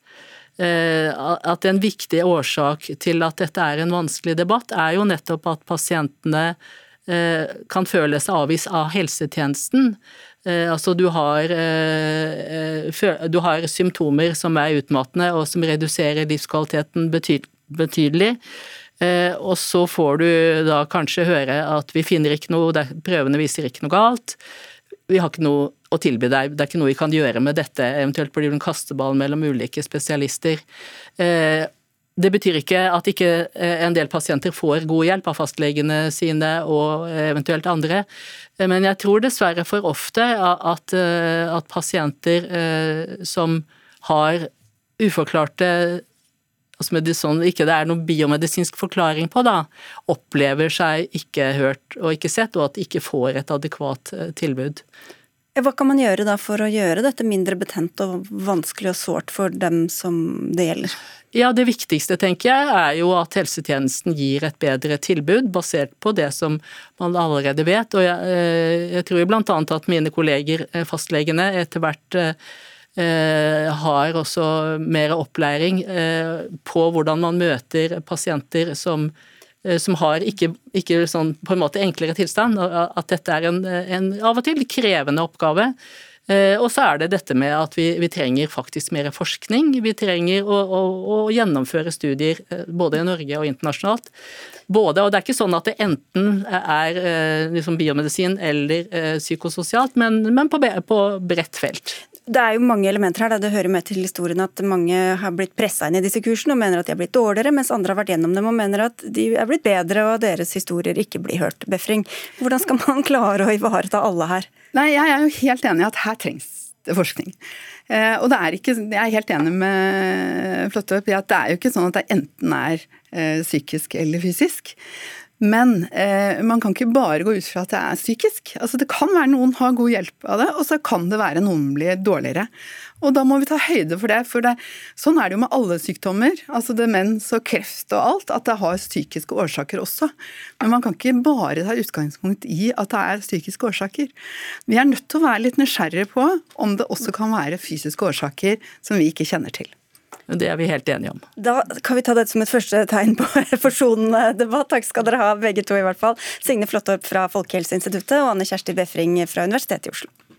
at en viktig årsak til at dette er en vanskelig debatt, er jo nettopp at pasientene eh, kan føle seg avvist av helsetjenesten. Eh, altså du har, du har symptomer som er utmattende og som reduserer livskvaliteten betydelig. Og så får du da kanskje høre at vi finner ikke noe, prøvene viser ikke noe galt vi har ikke noe å tilby deg, det er ikke noe vi kan gjøre med dette, eventuelt blir du en kasteball mellom ulike spesialister. Eh, det betyr ikke at ikke eh, en del pasienter får god hjelp av fastlegene sine og eventuelt andre, eh, men jeg tror dessverre for ofte at, at pasienter som har uforklarte altså sånn, ikke det er noen biomedisinsk forklaring på, da, opplever seg ikke hørt og ikke sett, og at de ikke får et adekvat eh, tilbud. Hva kan man gjøre da for å gjøre dette mindre betent og vanskelig og sårt for dem som det gjelder? Ja, Det viktigste tenker jeg er jo at helsetjenesten gir et bedre tilbud, basert på det som man allerede vet. Og jeg, eh, jeg tror bl.a. at mine kolleger eh, fastlegene etter hvert Eh, har også mer opplæring eh, på hvordan man møter pasienter som, eh, som har ikke, ikke sånn på en måte enklere tilstand. At dette er en, en av og til krevende oppgave. Og så er det dette med at vi, vi trenger faktisk mer forskning. Vi trenger å, å, å, gjennomføre studier både i Norge og internasjonalt. Både, og Det er ikke sånn at det enten er liksom biomedisin eller psykososialt, men, men på, på bredt felt det er jo mange elementer her. Det hører med til historien at mange har blitt pressa inn i disse kursene og mener at de har blitt dårligere, mens andre har vært gjennom dem og mener at de er blitt bedre og deres historier ikke blir hørt. Befring, hvordan skal man (laughs) klare å ivareta alle her? Nei, Jeg er jo helt enig i at her trengs det forskning. Eh, og det er ikke, Jeg er helt enig med Flåttøp i at det er jo ikke sånn at det enten er eh, psykisk eller fysisk. Men eh, man kan ikke bare gå ut fra at det er psykisk. Altså Det kan være noen har god hjelp av det, og så kan det være noen blir dårligere. Og da må vi ta høyde for det. For det, sånn er det jo med alle sykdommer, altså demens og kreft og alt, at det har psykiske årsaker også. Men man kan ikke bare ta utgangspunkt i at det er psykiske årsaker. Vi er nødt til å være litt nysgjerrige på om det også kan være fysiske årsaker som vi ikke kjenner til. Det er vi helt enige om. Da kan vi ta dette som et første tegn på (laughs) forsonende debatt. Takk skal dere ha, begge to i hvert fall. Signe Flåttorp fra Folkehelseinstituttet og Anne Kjersti Befring fra Universitetet i Oslo.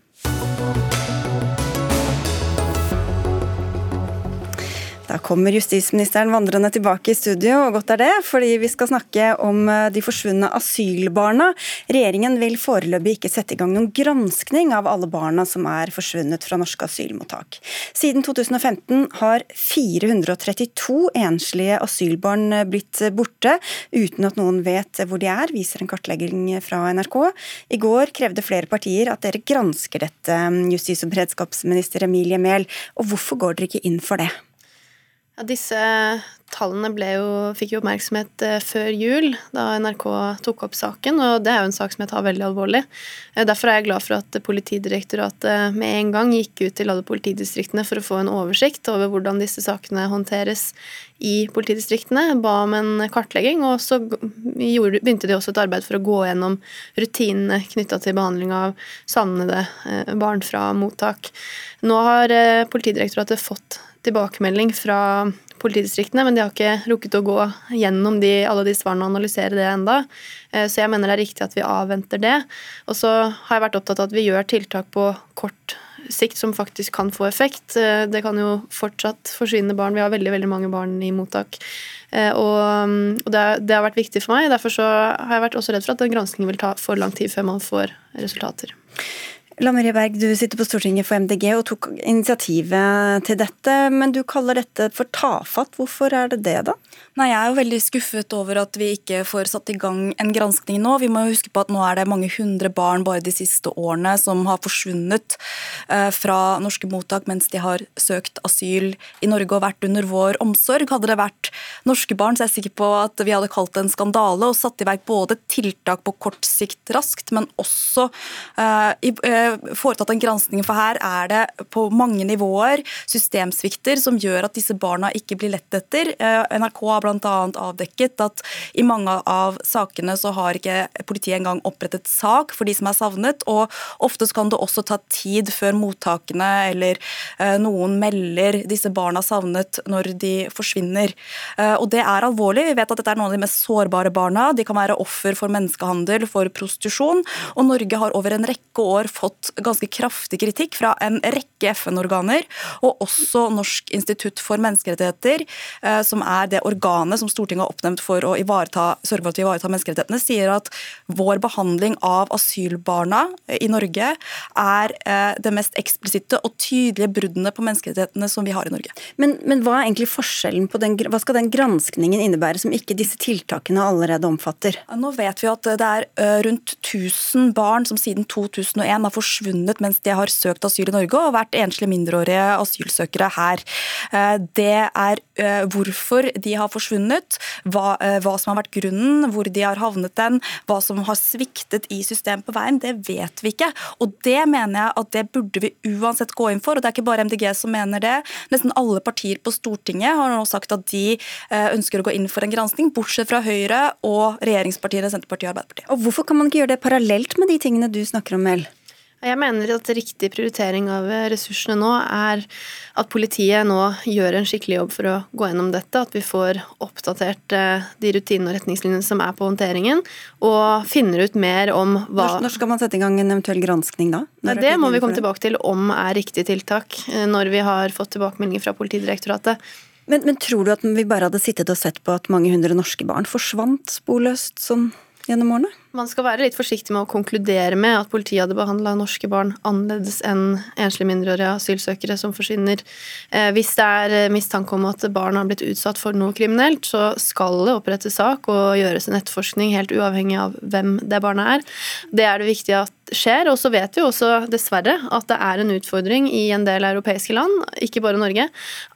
Da kommer justisministeren vandrende tilbake i studio, og godt er det, fordi vi skal snakke om eh, de forsvunne asylbarna. Regjeringen vil foreløpig ikke sette i gang noen granskning av alle barna som er forsvunnet fra norske asylmottak. Siden 2015 har 432 enslige asylbarn blitt borte, uten at noen vet hvor de er, viser en kartlegging fra NRK. I går krevde flere partier at dere gransker dette, justis- og beredskapsminister Emilie Mehl. Og hvorfor går dere ikke inn for det? Ja, disse tallene jo, fikk jo oppmerksomhet eh, før jul, da NRK tok opp saken. og Det er jo en sak som jeg tar veldig alvorlig. Eh, derfor er jeg glad for at Politidirektoratet med en gang gikk ut til alle politidistriktene for å få en oversikt over hvordan disse sakene håndteres i politidistriktene. Ba om en kartlegging, og så begynte de også et arbeid for å gå gjennom rutinene knytta til behandling av savnede eh, barn fra mottak. Nå har Politidirektoratet fått tilbakemelding fra politidistriktene, men de har ikke rukket å gå gjennom de, alle de svarene og analysere det enda. Eh, så jeg mener det er riktig at vi avventer det. Og så har jeg vært opptatt av at vi gjør tiltak på kort sikt som faktisk kan få effekt. Eh, det kan jo fortsatt forsvinne barn. Vi har veldig veldig mange barn i mottak. Eh, og, det, det har vært viktig for meg. Derfor har jeg vært også redd for at den granskingen vil ta for lang tid før man får resultater. La Marie Berg, du sitter på Stortinget for MDG og tok initiativet til dette, men du kaller dette for tafatt. Hvorfor er det det, da? Nei, Jeg er jo veldig skuffet over at vi ikke får satt i gang en granskning nå. Vi må jo huske på at nå er det mange hundre barn bare de siste årene som har forsvunnet eh, fra norske mottak mens de har søkt asyl i Norge og vært under vår omsorg. Hadde det vært norske barn, så er jeg sikker på at vi hadde kalt det en skandale og satt i verk både tiltak på kort sikt raskt, men også uh, foretatt en granskning. For her er det på mange nivåer systemsvikter som gjør at disse barna ikke blir lett etter. Uh, NRK har bl.a. avdekket at i mange av sakene så har ikke politiet engang opprettet sak for de som er savnet, og ofte kan det også ta tid før mottakene eller eh, noen melder disse barna savnet når de forsvinner. Eh, og det er alvorlig. Vi vet at dette er noen av de mest sårbare barna. De kan være offer for menneskehandel, for prostitusjon, og Norge har over en rekke år fått ganske kraftig kritikk fra en rekke FN-organer, og også Norsk institutt for menneskerettigheter, eh, som er det organet organet som Stortinget har oppnevnt for å ivareta, sørge for at vi ivaretar menneskerettighetene, sier at vår behandling av asylbarna i Norge er eh, det mest eksplisitte og tydelige bruddene på menneskerettighetene som vi har i Norge. Men, men hva er egentlig forskjellen på den, hva skal den granskningen innebære som ikke disse tiltakene allerede omfatter? Nå vet vi at det er eh, rundt 1000 barn som siden 2001 har forsvunnet mens de har søkt asyl i Norge og vært enslige mindreårige asylsøkere her. Eh, det er hvorfor de har forsvunnet, hva, eh, hva, som har vært grunnen, hvor de har havnet den, hva som har sviktet i systemet på veien, det vet vi ikke. Og det mener jeg at det burde vi uansett gå inn for, og det er ikke bare MDG som mener det. Nesten alle partier på Stortinget har nå sagt at de eh, ønsker å gå inn for en gransking, bortsett fra Høyre og regjeringspartiene Senterpartiet og Arbeiderpartiet. Og Hvorfor kan man ikke gjøre det parallelt med de tingene du snakker om, Mel? Jeg mener at riktig prioritering av ressursene nå er at politiet nå gjør en skikkelig jobb for å gå gjennom dette. At vi får oppdatert eh, de rutinene og retningslinjene som er på håndteringen, og finner ut mer om hva Når skal man sette i gang en eventuell granskning da? Nei, det må vi komme tilbake til om er riktig tiltak, eh, når vi har fått tilbakemeldinger fra Politidirektoratet. Men, men tror du at vi bare hadde sittet og sett på at mange hundre norske barn forsvant sporløst sånn gjennom årene? Man skal være litt forsiktig med å konkludere med at politiet hadde behandla norske barn annerledes enn enslige mindreårige asylsøkere som forsvinner. Eh, hvis det er eh, mistanke om at barn har blitt utsatt for noe kriminelt, så skal det opprettes sak og gjøres en etterforskning helt uavhengig av hvem det barnet er. Det er det viktig at skjer. Og så vet vi også dessverre at det er en utfordring i en del europeiske land, ikke bare Norge,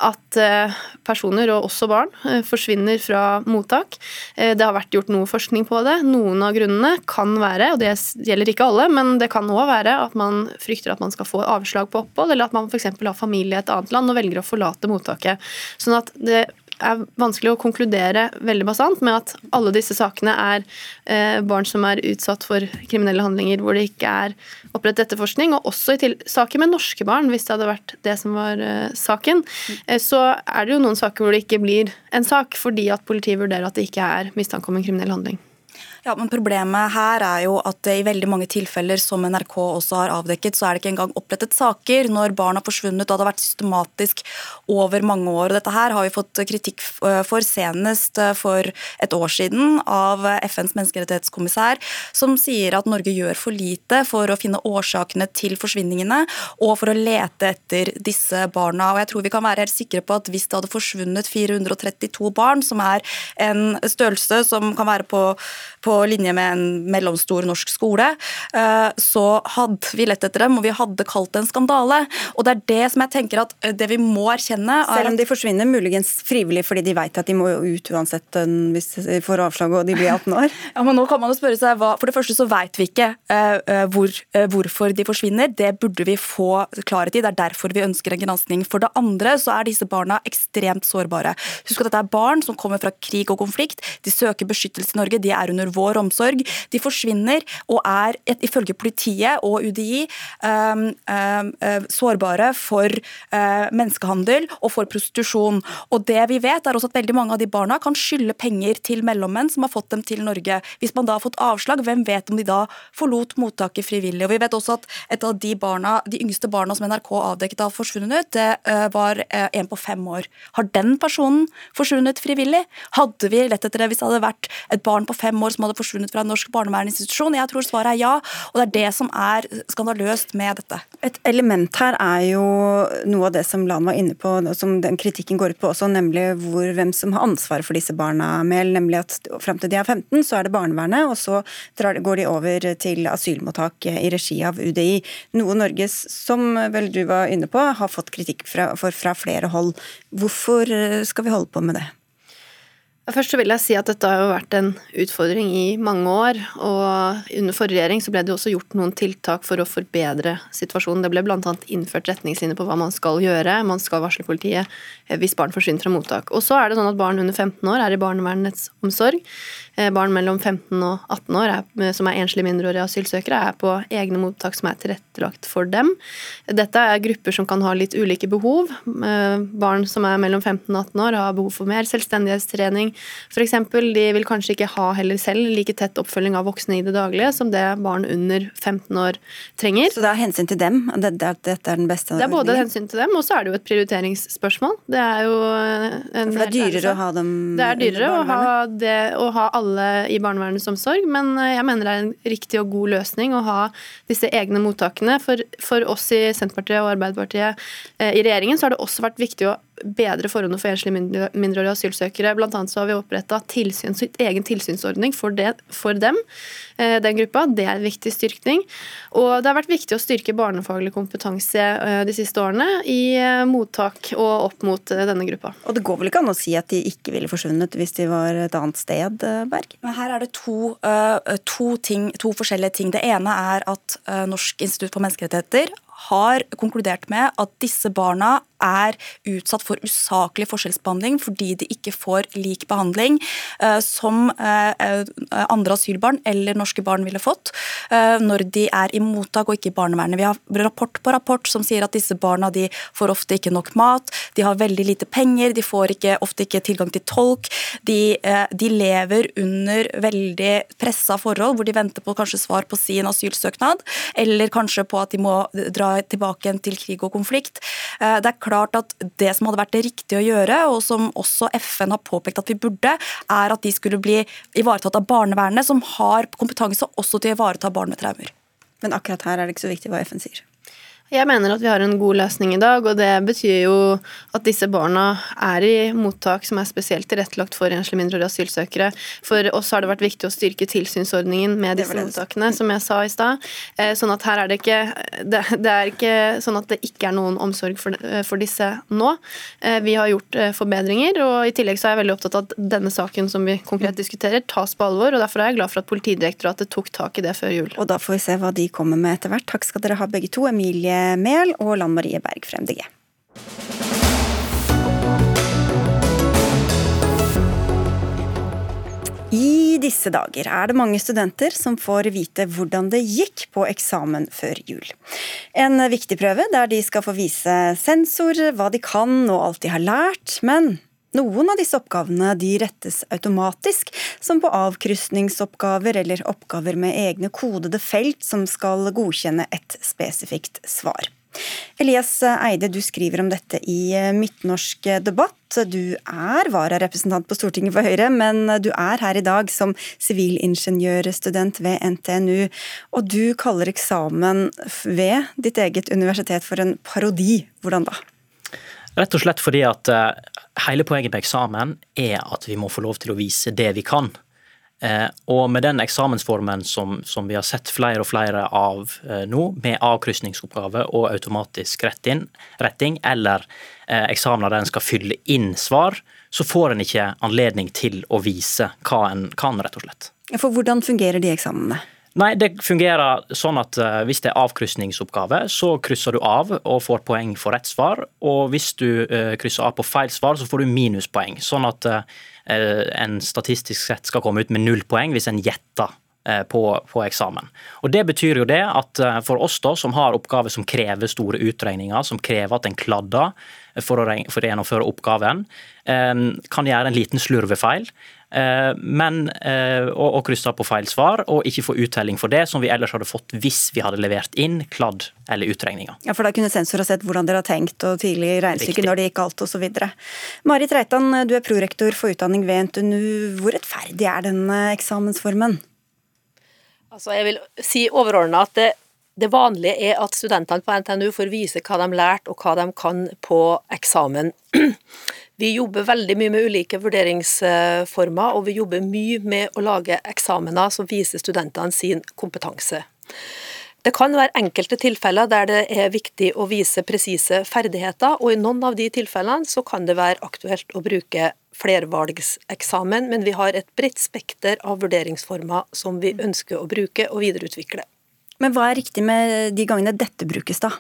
at eh, personer, og også barn, forsvinner fra mottak. Det har vært gjort noe forskning på det. Noen av grunnene kan være, og det gjelder ikke alle, men det kan òg være at man frykter at man skal få avslag på opphold, eller at man f.eks. har familie i et annet land og velger å forlate mottaket. Sånn at det er vanskelig å konkludere veldig basant med at alle disse sakene er eh, barn som er utsatt for kriminelle handlinger hvor det ikke er opprettet etterforskning, og også i saker med norske barn, hvis det hadde vært det som var eh, saken, eh, så er det jo noen saker hvor det ikke blir en sak fordi at politiet vurderer at det ikke er mistanke om en kriminell handling. Ja, men Problemet her er jo at i veldig mange tilfeller som NRK også har avdekket, så er det ikke engang opprettet saker når barn har forsvunnet og det har vært systematisk over mange år. Og Dette her har vi fått kritikk for senest for et år siden av FNs menneskerettighetskommissær, som sier at Norge gjør for lite for å finne årsakene til forsvinningene og for å lete etter disse barna. Og jeg tror vi kan være helt sikre på at hvis det hadde forsvunnet 432 barn, som er en størrelse som kan være på, på på linje med en mellomstor norsk skole, eh, så hadde vi lett etter dem, og vi hadde kalt det en skandale. Og det er det som jeg tenker at eh, det vi må erkjenne er Selv om de forsvinner muligens frivillig fordi de vet at de må ut uansett hvis de får avslag og de blir 18 år? (laughs) ja, men nå kan man jo spørre seg hva, For det første så vet vi ikke hvor, hvorfor de forsvinner. Det burde vi få klarhet i. Det er derfor vi ønsker en granskning. For det andre så er disse barna ekstremt sårbare. Husk at dette er barn som kommer fra krig og konflikt. De søker beskyttelse i Norge, de er under vår omsorg. De forsvinner og er ifølge politiet og UDI um, um, sårbare for uh, menneskehandel og for prostitusjon. Og det vi vet er også at veldig mange av de barna kan skylde penger til mellommenn som har fått dem til Norge. Hvis man da har fått avslag, hvem vet om de da forlot mottaket frivillig? Og vi vet også at et av de, barna, de yngste barna som NRK avdekket har forsvunnet, det uh, var uh, en på fem år. Har den personen forsvunnet frivillig? Hadde vi lett etter det hvis det hadde vært et barn på fem år som hadde forsvunnet fra en norsk barnevernsinstitusjon? Jeg tror svaret er ja, og det er det som er skandaløst med dette. Et element her er jo noe av det som Lan var inne på, som den kritikken går ut på også, nemlig hvor, hvem som har ansvaret for disse barna. Mel, nemlig at Fram til de er 15, så er det barnevernet, og så går de over til asylmottak i regi av UDI. Noe Norges, som vel du var inne på, har fått kritikk fra, for fra flere hold. Hvorfor skal vi holde på med det? Først så vil jeg si at dette har jo vært en utfordring i mange år. og Under forrige regjering så ble det også gjort noen tiltak for å forbedre situasjonen. Det ble bl.a. innført retningslinjer på hva man skal gjøre. Man skal varsle politiet hvis barn forsvinner fra mottak. Og så er det sånn at Barn under 15 år er i barnevernets omsorg. Eh, barn mellom 15 og 18 år er, som er enslige mindreårige asylsøkere, er på egne mottak som er tilrettelagt for dem. Dette er grupper som kan ha litt ulike behov. Eh, barn som er mellom 15 og 18 år har behov for mer selvstendighetstrening. F.eks. de vil kanskje ikke ha heller selv like tett oppfølging av voksne i det daglige som det barn under 15 år trenger. Så det er hensyn til dem? Dette er den beste Det er både hensyn til dem, og så er det jo et prioriteringsspørsmål. Det er jo en For det er dyrere å ha dem Det er dyrere å ha, det, å ha alle alle i barnevernets omsorg, men eh, jeg mener det er en riktig og god løsning å ha disse egne mottakene. For, for oss i Senterpartiet og Arbeiderpartiet eh, i regjeringen så har det også vært viktig å bedre forholdene for enslige mindreårige asylsøkere. Blant annet så har vi oppretta egen tilsynsordning for, det, for, dem, eh, den gruppa. Det er en viktig styrkning. Og det har vært viktig å styrke barnefaglig kompetanse eh, de siste årene i eh, mottak og opp mot denne gruppa. Og det går vel ikke an å si at de ikke ville forsvunnet hvis de var et annet sted, Berg? Men her er det to, to, ting, to forskjellige ting. Det ene er at Norsk institutt for menneskerettigheter har konkludert med at disse barna er utsatt for usaklig forskjellsbehandling fordi de ikke får lik behandling uh, som uh, andre asylbarn eller norske barn ville fått når de er i mottak og ikke i barnevernet. Vi har rapport på rapport som sier at disse barna de får ofte ikke nok mat, de har veldig lite penger, de får ikke, ofte ikke tilgang til tolk. De, de lever under veldig pressa forhold hvor de venter på kanskje svar på sin asylsøknad, eller kanskje på at de må dra tilbake til krig og konflikt. Det er klart at det som hadde vært det riktige å gjøre, og som også FN har påpekt at vi burde, er at de skulle bli ivaretatt av barnevernet, som har kompetanse også til å ivareta barn med traumer. Men akkurat her er det ikke så viktig hva FN sier. Jeg mener at vi har en god løsning i dag, og det betyr jo at disse barna er i mottak som er spesielt tilrettelagt for enslige mindreårige asylsøkere. For oss har det vært viktig å styrke tilsynsordningen med disse mottakene, som jeg sa i stad. Eh, sånn at her er det ikke det, det, er ikke sånn at det ikke er noen omsorg for, eh, for, disse nå. Eh, vi har gjort forbedringer, og i tillegg så er jeg veldig opptatt av at denne saken som vi konkret diskuterer, tas på alvor, og derfor er jeg glad for at Politidirektoratet tok tak i det før jul. Og da får vi se hva de kommer med etter hvert. Takk skal dere ha begge to. Emilie Mehl og Lan Marie Berg fra MDG. I disse dager er det mange studenter som får vite hvordan det gikk på eksamen før jul. En viktig prøve der de skal få vise sensor hva de kan og alt de har lært, men noen av disse oppgavene rettes automatisk, som på avkrysningsoppgaver eller oppgaver med egne kodede felt som skal godkjenne et spesifikt svar. Elias Eide, du skriver om dette i Midtnorsk debatt. Du er vararepresentant på Stortinget for Høyre, men du er her i dag som sivilingeniørstudent ved NTNU. Og du kaller eksamen ved ditt eget universitet for en parodi. Hvordan da? Rett og slett fordi at eh, hele poenget med eksamen er at vi må få lov til å vise det vi kan. Eh, og med den eksamensformen som, som, vi har sett flere og flere av eh, nå, med avkrysningsoppgave og automatisk retting, retting eller eh, eksamener der en skal fylle inn svar, så får en ikke anledning til å vise hva en kan, rett og slett. For hvordan fungerer de eksamenene? Nei, Det fungerer sånn at uh, hvis det er avkrysningsoppgave, så krysser du av og får poeng for rett svar. Og hvis du uh, krysser av på feil svar, så får du minuspoeng. Sånn at uh, en statistisk sett skal komme ut med null poeng hvis en gjetter på, på, eksamen. Og Det betyr jo det at for oss da, som har oppgaver som krever store utregninger, som krever at en kladder for å, for å gjennomføre oppgaven, kan gjøre en liten slurvefeil. Eh, men å, og kryssa på feil svar og ikke få uttelling for det, som vi ellers hadde fått hvis vi hadde levert inn kladd eller utregninger. Ja, For da kunne sensor ha sett hvordan dere har tenkt og tidlig regnestykke når det gikk alt osv. Marit Reitan, du er prorektor for utdanning ved NTNU. Hvor rettferdig er denne eksamensformen? Altså, jeg vil si overordna at det, det vanlige er at studentene på NTNU får vise hva de har lært og hva de kan på eksamen. (clears throat) Vi jobber veldig mye med ulike vurderingsformer, og vi jobber mye med å lage eksamener som viser studentene sin kompetanse. Det kan være enkelte tilfeller der det er viktig å vise presise ferdigheter, og i noen av de tilfellene så kan det være aktuelt å bruke flervalgseksamen, men vi har et bredt spekter av vurderingsformer som vi ønsker å bruke og videreutvikle. Men hva er riktig med de gangene dette brukes, da?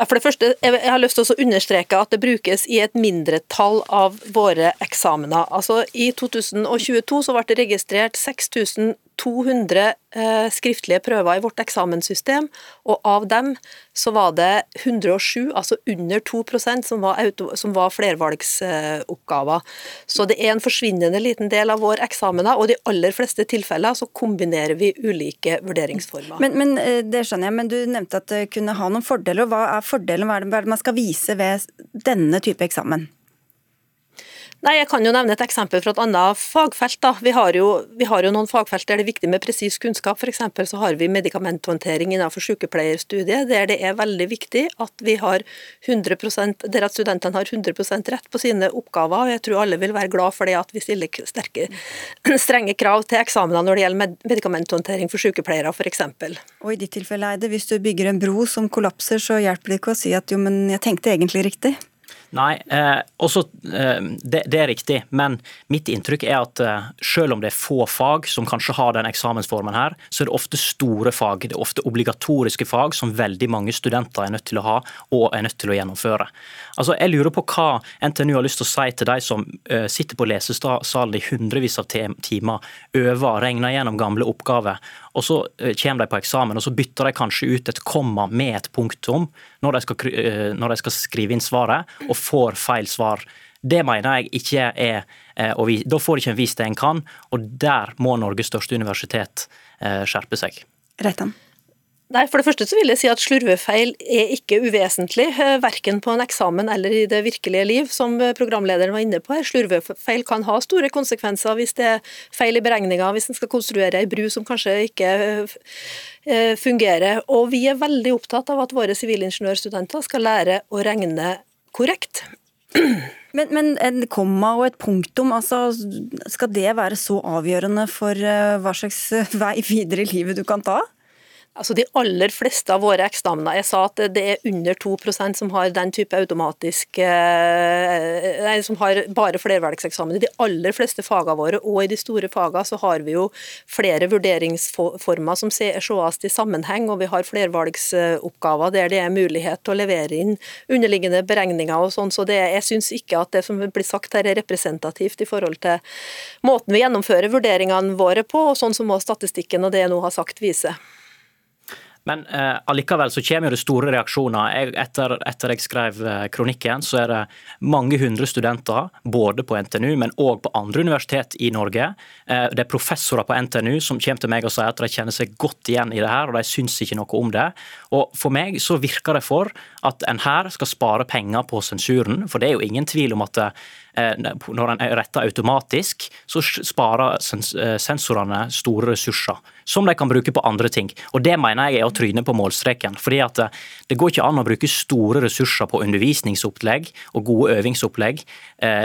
For det første, jeg har lyst til å understreke at det brukes i et mindretall av våre eksamener. Altså, I 2022 så ble det registrert 6000 200 eh, skriftlige prøver i vårt eksamenssystem, og av dem så var det 107, altså under 2 som var, auto, som var flervalgsoppgaver. Så det er en forsvinnende liten del av våre eksamener, og i de aller fleste tilfeller så kombinerer vi ulike vurderingsformer. Men, men, eh, det skjønner jeg, men du nevnte at det kunne ha noen fordeler. Hva er fordelen, hva er det man skal vise ved denne type eksamen? Nei, Jeg kan jo nevne et eksempel fra et annet fagfelt. da. Vi har jo, vi har jo noen fagfelt der det er viktig med presis kunnskap. F.eks. så har vi medikamenthåndtering innenfor sykepleierstudiet, der det er veldig viktig at vi har 100 der at studentene har 100% rett på sine oppgaver. og Jeg tror alle vil være glad for det at vi stiller sterke, (clears throat) strenge krav til eksamener når det gjelder medikamenthåndtering for sykepleiere f.eks. Og i ditt tilfelle, Eide, hvis du bygger en bro som kollapser, så hjelper det ikke å si at jo, men jeg tenkte egentlig riktig? Nei, eh, også, eh, det, det, er riktig, men mitt inntrykk er at eh, selv om det er få fag som kanskje har den eksamensformen her, så er det ofte store fag. Det er ofte obligatoriske fag som veldig mange studenter er nødt til å ha og er nødt til å gjennomføre. Altså, Jeg lurer på hva NTNU har lyst til å si til de som eh, sitter på lesesalen i hundrevis av timer, øver, regner gjennom gamle oppgaver og så eh, kommer de på eksamen, og så bytter de kanskje ut et komma med et punktum når de skal, eh, når de skal skrive inn svaret, og får feil svar. Det mener jeg ikke er eh, og Da får de ikke vist det en kan, og der må Norges største universitet skjerpe seg. Reitan. Nei, For det første så vil jeg si at slurvefeil er ikke uvesentlig, eh, verken på en eksamen eller i det virkelige liv, som programlederen var inne på. her. Slurvefeil kan ha store konsekvenser hvis det er feil i beregninga, hvis en skal konstruere ei bru som kanskje ikke eh, fungerer. Og vi er veldig opptatt av at våre sivilingeniørstudenter skal lære å regne korrekt. (clears throat) Men, men, en komma og et punktum, altså, skal det være så avgjørende for eh, hva slags vei videre i livet du kan ta? Altså De aller fleste av våre eksamener Jeg sa at det er under 2% som har den type automatisk eh, Nei, som har bare flervalgseksamen. I de aller fleste fagene våre, og i de store fagene, så har vi jo flere vurderingsformer som sees i sammenheng, og vi har flervalgsoppgaver der det er mulighet til å levere inn underliggende beregninger og sånn. Så det, jeg syns ikke at det som blir sagt her er representativt i forhold til måten vi gjennomfører vurderingene våre på, og sånn som må statistikken og det jeg nå har sagt vise. Men eh, allikevel så kommer det store reaksjoner. Jeg, etter, etter jeg skrev eh, kronikken, så er det mange hundre studenter, både på NTNU, men òg på andre universitet i Norge. Eh, det er professorer på NTNU som kommer til meg og sier at de kjenner seg godt igjen i det her, og de syns ikke noe om det. Og For meg så virker det for at en her skal spare penger på sensuren, for det er jo ingen tvil om at Eh, når en retter automatisk, så sparer eh, sensorene store ressurser som de kan bruke på andre ting. Og Det mener jeg er å tryne på målstreken. fordi at eh, Det går ikke an å bruke store ressurser på undervisningsopplegg og gode øvingsopplegg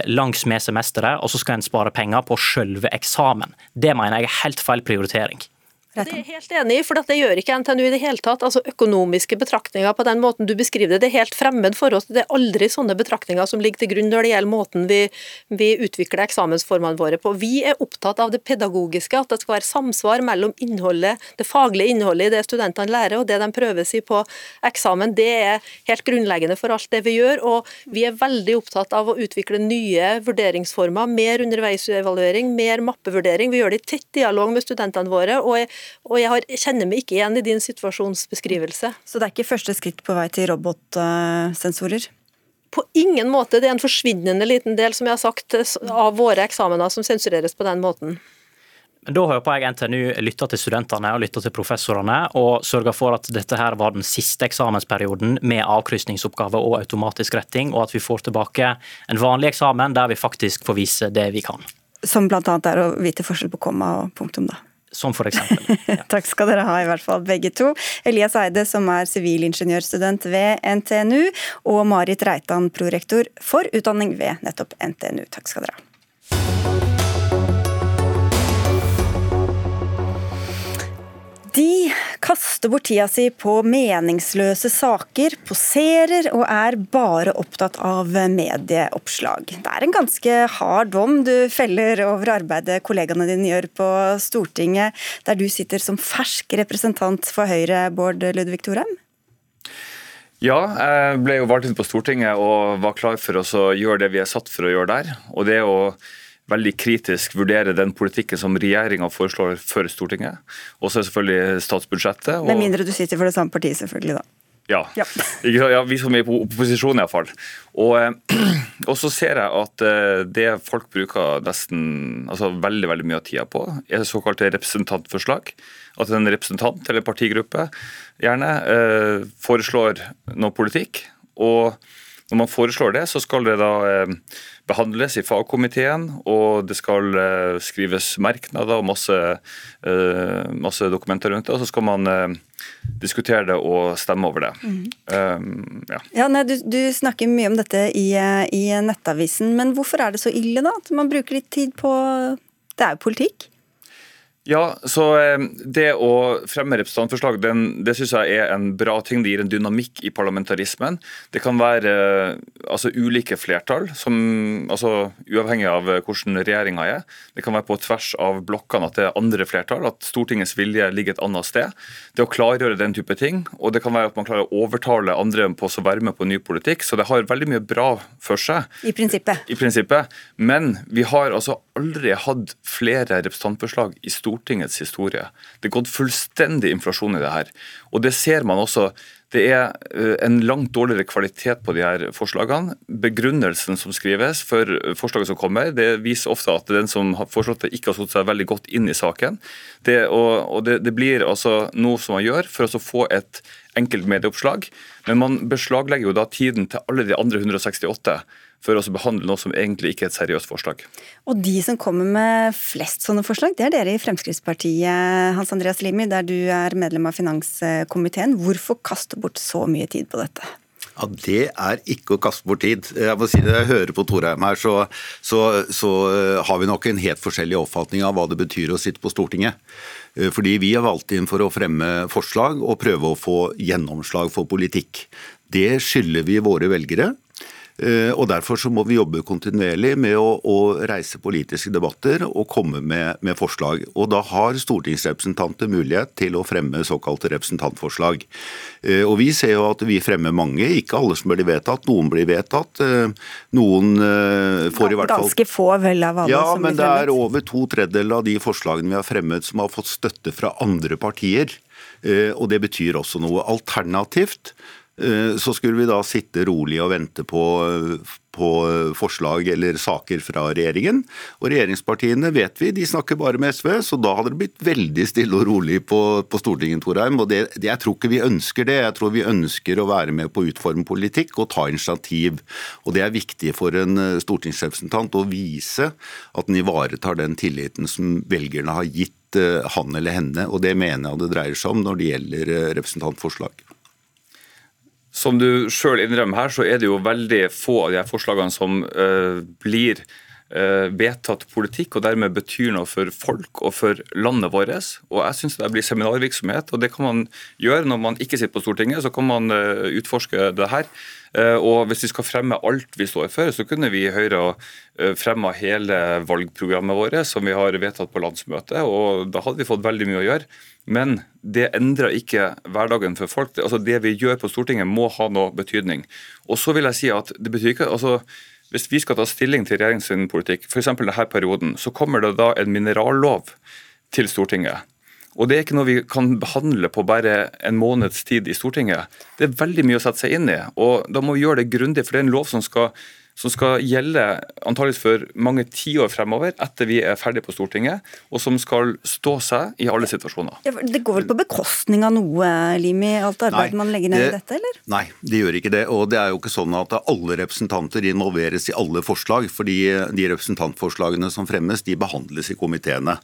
langs med semesteret, og så skal en spare penger på selve eksamen. Det mener jeg er helt feil prioritering. Det er jeg helt enig i, for det gjør ikke NTNU i det hele tatt. Altså Økonomiske betraktninger på den måten du beskriver det, det er helt fremmed for oss. Det er aldri sånne betraktninger som ligger til grunn når det gjelder måten vi, vi utvikler eksamensformene våre på. Vi er opptatt av det pedagogiske, at det skal være samsvar mellom innholdet, det faglige innholdet i det studentene lærer og det de prøver seg på eksamen. Det er helt grunnleggende for alt det vi gjør. og Vi er veldig opptatt av å utvikle nye vurderingsformer, mer underveisevaluering, mer mappevurdering. Vi gjør det i tett dialog med studentene våre. og er og jeg, har, kjenner meg ikke igjen i din situasjonsbeskrivelse. Så det er ikke første skritt på vei til robotsensorer? På ingen måte. Det er en forsvinnende liten del som jeg har sagt, av våre eksamener som sensureres på den måten. Da håper jeg NTNU lytter til studentene og lytter til professorene, og sørger for at dette her var den siste eksamensperioden med avkrysningsoppgave og automatisk retting, og at vi får tilbake en vanlig eksamen der vi faktisk får vise det vi kan. Som bl.a. er å vite forskjell på komma og punktum, da? Som f.eks. (laughs) Ja. Takk skal dere ha, i hvert fall begge to. Elias Eide, som er sivilingeniørstudent ved NTNU, og Marit Reitan, prorektor for utdanning ved nettopp NTNU. Takk skal dere ha. Kaster bort tida si på meningsløse saker, poserer og er bare opptatt av medieoppslag. Det er en ganske hard dom du feller over arbeidet kollegaene dine gjør på Stortinget, der du sitter som fersk representant for Høyre, Bård Ludvig Thorheim? Ja, jeg ble jo valgt inn på Stortinget og var klar for å gjøre det vi er satt for å gjøre der. Og det å veldig kritisk vurdere den politikken som regjeringa foreslår før Stortinget. Og så er selvfølgelig statsbudsjettet. Og... Med mindre du sitter for det samme partiet, selvfølgelig, da. Ja. Ja. (laughs) ja. vi som er i opposisjon iallfall. Og, eh, (clears throat) og så ser jeg at eh, det folk bruker nesten altså veldig veldig mye av tida på, er såkalte representantforslag. At en representant eller partigruppe gjerne eh, foreslår noe politikk. og når man foreslår det, så skal det da eh, behandles i fagkomiteen, og det skal eh, skrives merknader og masse, eh, masse dokumenter rundt det. Og så skal man eh, diskutere det og stemme over det. Mm. Um, ja. Ja, nei, du, du, snakker mye om dette i, i Nettavisen, men hvorfor er det så ille da at man bruker litt tid på Det er jo politikk? Ja, så eh, Det å fremme representantforslag den, det synes jeg er en bra ting. Det gir en dynamikk i parlamentarismen. Det kan være eh, altså, ulike flertall, som, altså, uavhengig av hvordan regjeringa er. Det kan være på tvers av blokkene at det er andre flertall, at Stortingets vilje ligger et annet sted. Det å klargjøre den type ting. Og det kan være at man klarer å overtale andre på å være med på ny politikk. Så det har veldig mye bra for seg. I prinsippet. I prinsippet. Men vi har altså aldri hatt flere representantforslag i Stortingets historie. Det er gått fullstendig inflasjon i det her. Og det ser man også. Det er eh, en langt dårligere kvalitet på de her forslagene. Begrunnelsen som skrives for forslaget som kommer, det viser ofte at den som har foreslått det, ikke har satt seg veldig godt inn i saken. Det, og, og det, det, blir altså noe som man gjør for å få et enkelt medieoppslag. Men man beslaglegger jo da tiden til alle de andre 168 for å behandle noe som egentlig ikke er et seriøst forslag. Og de som kommer med flest sånne forslag, det er dere i Fremskrittspartiet, Hans Andreas Limi, der du er medlem av finanskomiteen. Hvorfor kaste bort så mye tid på dette? Ja, Det er ikke å kaste bort tid. Jeg må si det, jeg hører på Torheim her, så, så, så eh, har vi nok en helt forskjellig oppfatning av hva det betyr å sitte på Stortinget. Eh, fordi vi er valgt inn for å fremme forslag og prøve å få gjennomslag for politikk. Det skylder vi våre velgere. Eh, og Derfor så må vi jobbe kontinuerlig med å, å reise politiske debatter og komme med, med, forslag. Og Da har stortingsrepresentanter mulighet til å fremme såkalte representantforslag. Eh, og Vi ser jo at vi fremmer mange, ikke alle som blir vedtatt. Noen blir vedtatt. Eh, noen får i hvert fall Ganske få vel av alle ja, som blir fremmet? Ja, men det er over to tredjedeler av de forslagene vi har fremmet som har fått støtte fra andre partier. Og det betyr også noe. Alternativt så skulle vi da sitte rolig og vente på, på forslag eller saker fra regjeringen. Og regjeringspartiene vet vi, de snakker bare med SV, så da hadde det blitt veldig stille og rolig på, på Stortinget, Torheim. Og det, det, jeg tror ikke vi ønsker det. Jeg tror vi ønsker å være med på å utforme politikk og ta initiativ. Og det er viktig for en stortingsrepresentant å vise at den ivaretar den tilliten som velgerne har gitt han eller henne, og det mener jeg det dreier seg om når det gjelder representantforslag. Som du sjøl innrømmer her, så er det jo veldig få av de her forslagene som uh, blir vedtatt politikk, og dermed betyr noe for folk og for landet vårt. Og jeg syns det blir seminarvirksomhet, og det kan man gjøre når man ikke sitter på Stortinget. Så kan man uh, utforske det her. Og hvis vi skal fremme alt vi står for, så kunne vi i Høyre fremma hele valgprogrammet vårt som vi har vedtatt på landsmøtet, og da hadde vi fått veldig mye å gjøre. Men det endrer ikke hverdagen for folk. Altså Det vi gjør på Stortinget må ha noe betydning. Og så vil jeg si at det betyr ikke altså Hvis vi skal ta stilling til regjeringens politikk, f.eks. denne perioden, så kommer det da en minerallov til Stortinget. Og Det er ikke noe vi kan behandle på bare en måneds tid i Stortinget. Det er veldig mye å sette seg inn i, og da må vi gjøre det grundig. For det er en lov som skal som skal gjelde antageligvis for mange tiår fremover etter vi er ferdige på Stortinget, og som skal stå seg i alle situasjoner. Det går vel på bekostning av noe, Limi, alt arbeidet man legger ned det, i dette, eller? Nei, det gjør ikke det. Og det er jo ikke sånn at alle representanter involveres i alle forslag. fordi de representantforslagene som fremmes, de behandles i komiteene.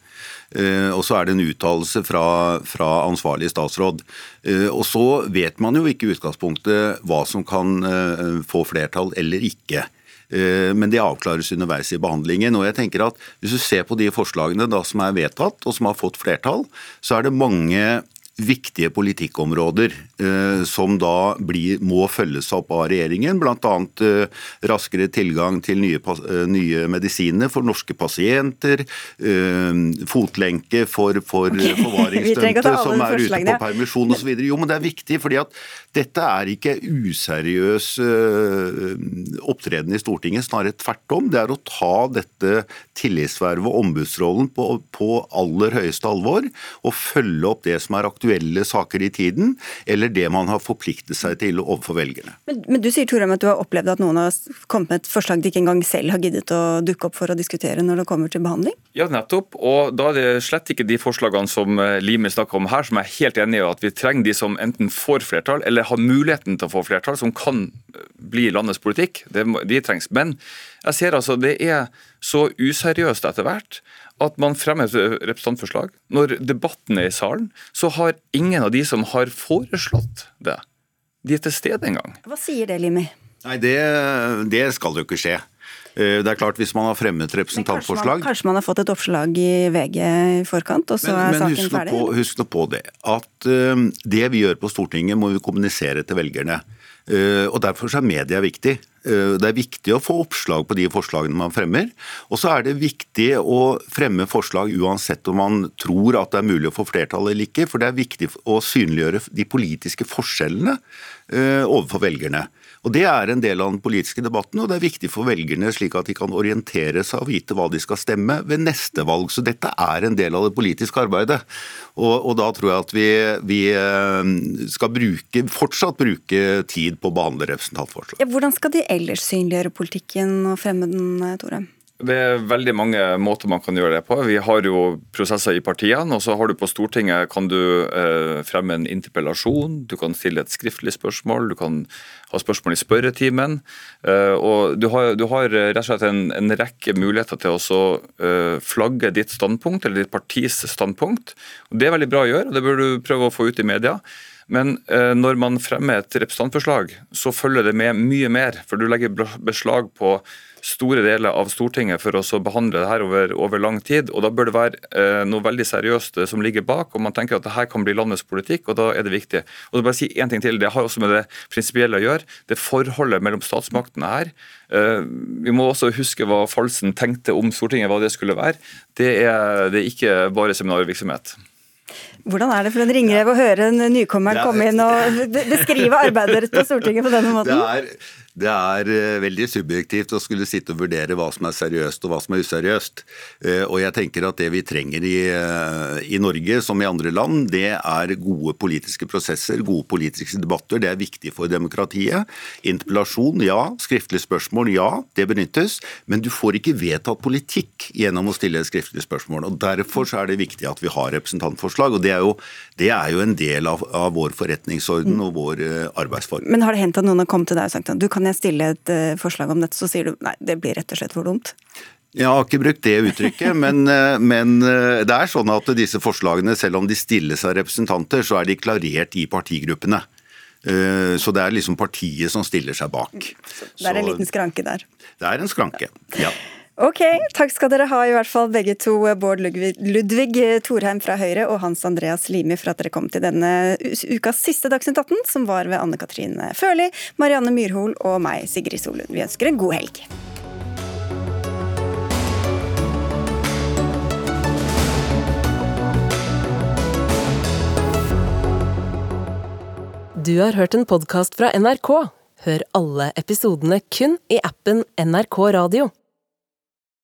Uh, og så er det en uttalelse fra, fra, ansvarlig statsråd. Uh, og så vet man jo ikke i utgangspunktet hva som kan uh, få flertall eller ikke. Eh, men det avklares underveis i behandlingen. og jeg tenker at Hvis du ser på de forslagene da som er vedtatt og som har fått flertall, så er det mange viktige politikkområder eh, som da blir, må følges opp av regjeringen. Bl.a. Eh, raskere tilgang til nye, eh, nye, medisiner for norske pasienter. Eh, fotlenke for, for okay. (laughs) forvaringsdømte som er ute på permisjon osv. Jo, men det er viktig, fordi at dette er ikke useriøs eh, opptreden i Stortinget. Snarere tvert om. Det er å ta dette tillitsvervet og ombudsrollen på, på aller høyeste alvor og følge opp det som er aktuelt aktuelle saker i tiden, eller det man har forpliktet seg til overfor velgerne. Men, men du sier Torheim, at du har opplevd at noen har kommet med et forslag de ikke engang selv har giddet å dukke opp for å diskutere når det kommer til behandling? Ja, nettopp. Og da er det slett ikke de forslagene som eh, Limi snakker om her, som jeg er helt enig i at vi trenger de som enten får flertall, eller har muligheten til å få flertall, som kan eh, bli landets politikk. de trengs. Men jeg ser altså det er så useriøst etter hvert at man fremmer et representantforslag. Når debatten er i salen, så har ingen av de som har foreslått det, de er til stede engang. Hva sier det, Limi? Nei, det, det skal jo ikke skje. Eh, det er klart Hvis man har fremmet representantforslag kanskje man, kanskje man, har fått et oppslag i VG i forkant, og så men, er men saken ferdig? Men husk nå på det at uh, det vi gjør på Stortinget, må vi kommunisere til velgerne. Uh, og Derfor er media viktig. Uh, det er viktig å få oppslag på de forslagene man fremmer. Og så er det viktig å fremme forslag uansett om man tror at det er mulig å få flertall eller ikke. For det er viktig å synliggjøre de politiske forskjellene overfor velgerne. Og Det er en del av den politiske debatten, og det er viktig for velgerne slik at de kan orientere seg og vite hva de skal stemme ved neste valg. Så dette er en del av det politiske arbeidet. Og, og da tror jeg at vi, vi eh, skal bruke, fortsatt bruke tid på å behandle representantforslag. Ja, hvordan skal de ellers synliggjøre politikken og fremme den, eh, Tore? Det er veldig mange måter man kan gjøre det på. Vi har jo prosesser i partiene, og så har du på Stortinget kan du eh, fremme en interpellasjon, du kan stille et skriftlig spørsmål, du kan ha spørsmål i spørretimen. Eh, og du har, du har, rett og slett en, en rekke muligheter til å eh, flagge ditt standpunkt, eller ditt partis standpunkt. Og Det er veldig bra å gjøre, og det bør du prøve å få ut i media. Men eh, når man fremmer et representantforslag, så følger det med mye mer. For du legger beslag på store deler av Stortinget for å behandle det her over, over, lang tid. og Da bør det være eh, noe veldig seriøst eh, som ligger bak. og Man tenker at det her kan bli landets politikk, og da er det viktig. Og så bare si en ting til, Det har også med det prinsipielle å gjøre. Det forholdet mellom statsmaktene her. Vi må også huske hva Falsen tenkte om Stortinget, hva det skulle være. Det er, det er ikke bare seminarvirksomhet. Hvordan er det for en ringrev å høre en nykommer komme inn og (laughs) beskrive arbeidet deres på Stortinget på denne måten? Det er, Det er eh, veldig subjektivt å skulle sitte og vurdere hva som er seriøst og hva som er useriøst. Eh, og jeg tenker at det vi trenger i, eh, i, Norge, som i andre land, det er gode politiske prosesser, gode politiske debatter. Det er viktig for demokratiet. Interpellasjon, ja. Skriftlige spørsmål, ja. Det benyttes. Men du får ikke vedtatt politikk gjennom å stille skriftlige spørsmål. og Derfor er det viktig at vi har representantforslag. og Det er jo, det er jo en del av, av vår forretningsorden og vår arbeidsform. Men har det hendt at noen har kommet til deg og sagt at du kan jeg stille et uh, forslag om dette, så sier du nei, det blir rett og slett for dumt? Jeg har ikke brukt det uttrykket, men, (laughs) eh, men, eh, det er sånn at disse forslagene, selv om de stilles av representanter, så er de klarert i partigruppene. Så det er liksom partiet som stiller seg bak. det er en liten skranke der? Det er en skranke, ja. Ok, takk skal dere ha i hvert fall begge to, Bård Ludvig, Ludvig Thorheim fra Høyre og Hans Andreas Limi for at dere kom til denne ukas siste Dagsnytt 18, som var ved Anne Katrin Førli, Marianne Myrhol og meg, Sigrid Solund. Vi ønsker en god helg. Du har hørt en podkast fra NRK. Hør alle episodene kun i appen NRK Radio.